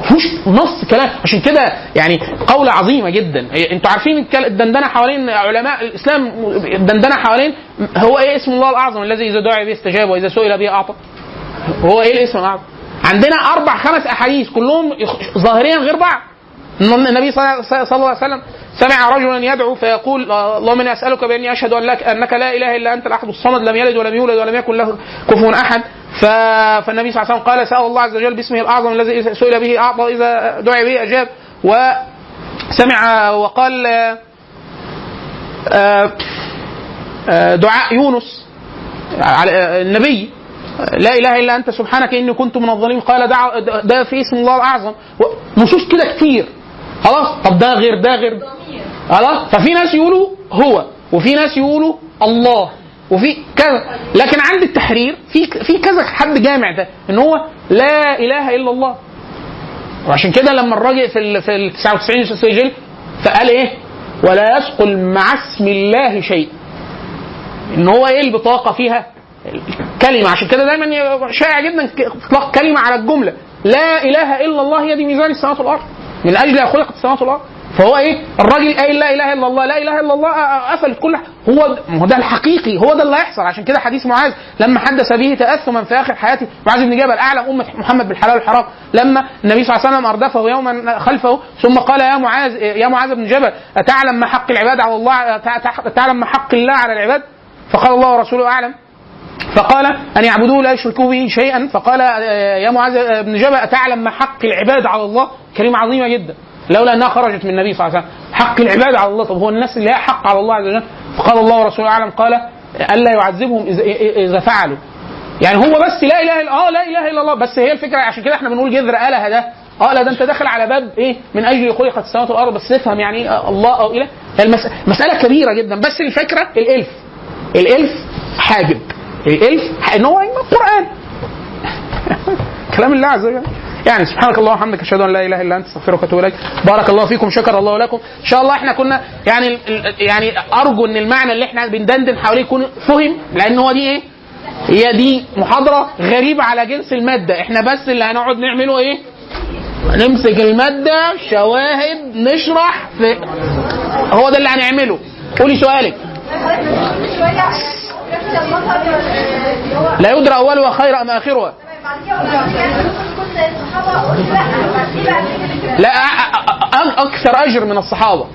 فيهوش نص كلام. عشان كده يعني قولة عظيمة جدا. أنتوا عارفين الدندنة حوالين علماء الإسلام الدندنة حوالين هو إيه اسم الله الأعظم الذي إذا دعي به استجاب وإذا سئل به أعطى؟ هو إيه الاسم الأعظم؟ عندنا أربع خمس أحاديث كلهم ظاهريا غير بعض. النبي صلى الله عليه وسلم سمع رجلا يدعو فيقول اللهم إني أسألك بأني أشهد أن لك أنك لا إله إلا أنت الأحد الصمد لم يلد ولم يولد ولم يكن له كفوا أحد. فالنبي صلى الله عليه وسلم قال سأل الله عز وجل باسمه الأعظم الذي سئل به أعطى إذا دعي به أجاب. وسمع وقال آه، آه، دعاء يونس آه، النبي لا إله إلا أنت سبحانك إني كنت من الظالمين. قال دع ده في اسم الله الأعظم. نصوص كده كتير. خلاص؟ طب ده غير ده غير ده. خلاص؟ ففي ناس يقولوا هو وفي ناس يقولوا الله وفي كذا. لكن عند التحرير في في كذا حد جامع ده إن هو لا إله إلا الله. وعشان كده لما الراجل في ال في ال 99 سجل فقال إيه؟ ولا يثقل مع اسم الله شيء. إن هو إيه البطاقة فيها؟ كلمه عشان كده دايما شائع جدا إطلاق كلمة على الجملة. لا إله إلا الله هي دي ميزان السماوات والأرض. من أجل خلقت السماوات والأرض. فهو إيه؟ الراجل قايل لا إله إلا الله لا إله إلا الله قفلت كل هو هو ده الحقيقي هو ده اللي هيحصل. عشان كده حديث معاذ لما حدث به تأثما في آخر حياته معاذ بن جبل أعلم أمة محمد بالحلال والحرام. لما النبي صلى الله عليه وسلم أردفه يوما خلفه ثم قال يا معاذ يا معاذ بن جبل أتعلم ما حق العباد على الله تعلم ما حق الله على العباد؟ فقال الله ورسوله أعلم. فقال أن يعبدوه لا يشركوا به شيئا. فقال آه، يا معاذ بن جبل أتعلم ما حق العباد على الله؟ كلمة عظيمة جدا. لولا أنها خرجت من النبي صلى الله عليه وسلم. حق العباد على الله. طب هو الناس اللي حق على الله عز وجل؟ فقال الله ورسوله أعلم. قال ألا يعذبهم إذا فعلوا. يعني هو بس لا إله إلا آه لا إله إلا الله. بس هي الفكرة عشان كده إحنا بنقول جذر اله ده. آه لا ده أنت داخل على باب إيه؟ من أجل خلقت السماوات والأرض. بس افهم يعني إيه آه، الله أو اله هي المس... مسألة كبيرة جدا. بس الفكرة الإلف. الإلف حاجب. الالف ان هو القرآن. كلام الله عز وجل. يعني سبحانك اللهم وبحمدك أشهد أن لا إله إلا أنت أستغفرك وأتوب إليك. بارك الله فيكم شكر الله لكم. إن شاء الله إحنا كنا يعني يعني أرجو إن المعنى اللي إحنا بندندن حواليه يكون فهم لأن هو دي إيه؟ هي دي محاضرة غريبة على جنس المادة. إحنا بس اللي هنقعد نعمله إيه؟ نمسك المادة شواهد نشرح في هو ده اللي هنعمله. قولي سؤالك. لا يدرى اولها خير أم اخرها
لا
أكثر أجر من الصحابة.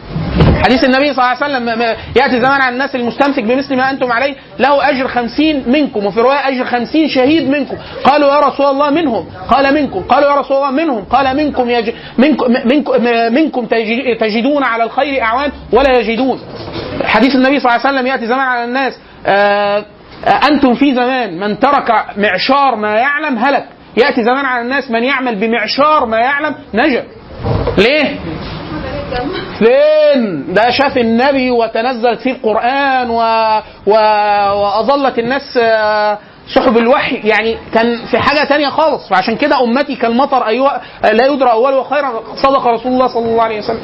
حديث النبي صلى الله عليه وسلم يأتي زمان على الناس المستمسك بمثل ما أنتم عليه له أجر خمسين منكم وفي روايه أجر خمسين شهيد منكم. قالوا يا رسول الله منهم قال منكم قالوا يا رسول الله منهم قال منكم يج... منكم منكم, منكم تجدون على الخير أعوان ولا يجدون. حديث النبي صلى الله عليه وسلم يأتي زمان على الناس آه آه، أنتم في زمان من ترك معشار ما يعلم هلك. يأتي زمان على الناس من يعمل بمعشار ما يعلم نجا. ليه؟ فين؟ ده شاف النبي وتنزلت فيه القرآن و... و... وأظلت الناس آه، سحب الوحي. يعني كان في حاجة تانية خالص. فعشان كده أمتي كالمطر أيوة لا يدرى أوله خيرا. صدق رسول الله صلى الله عليه وسلم.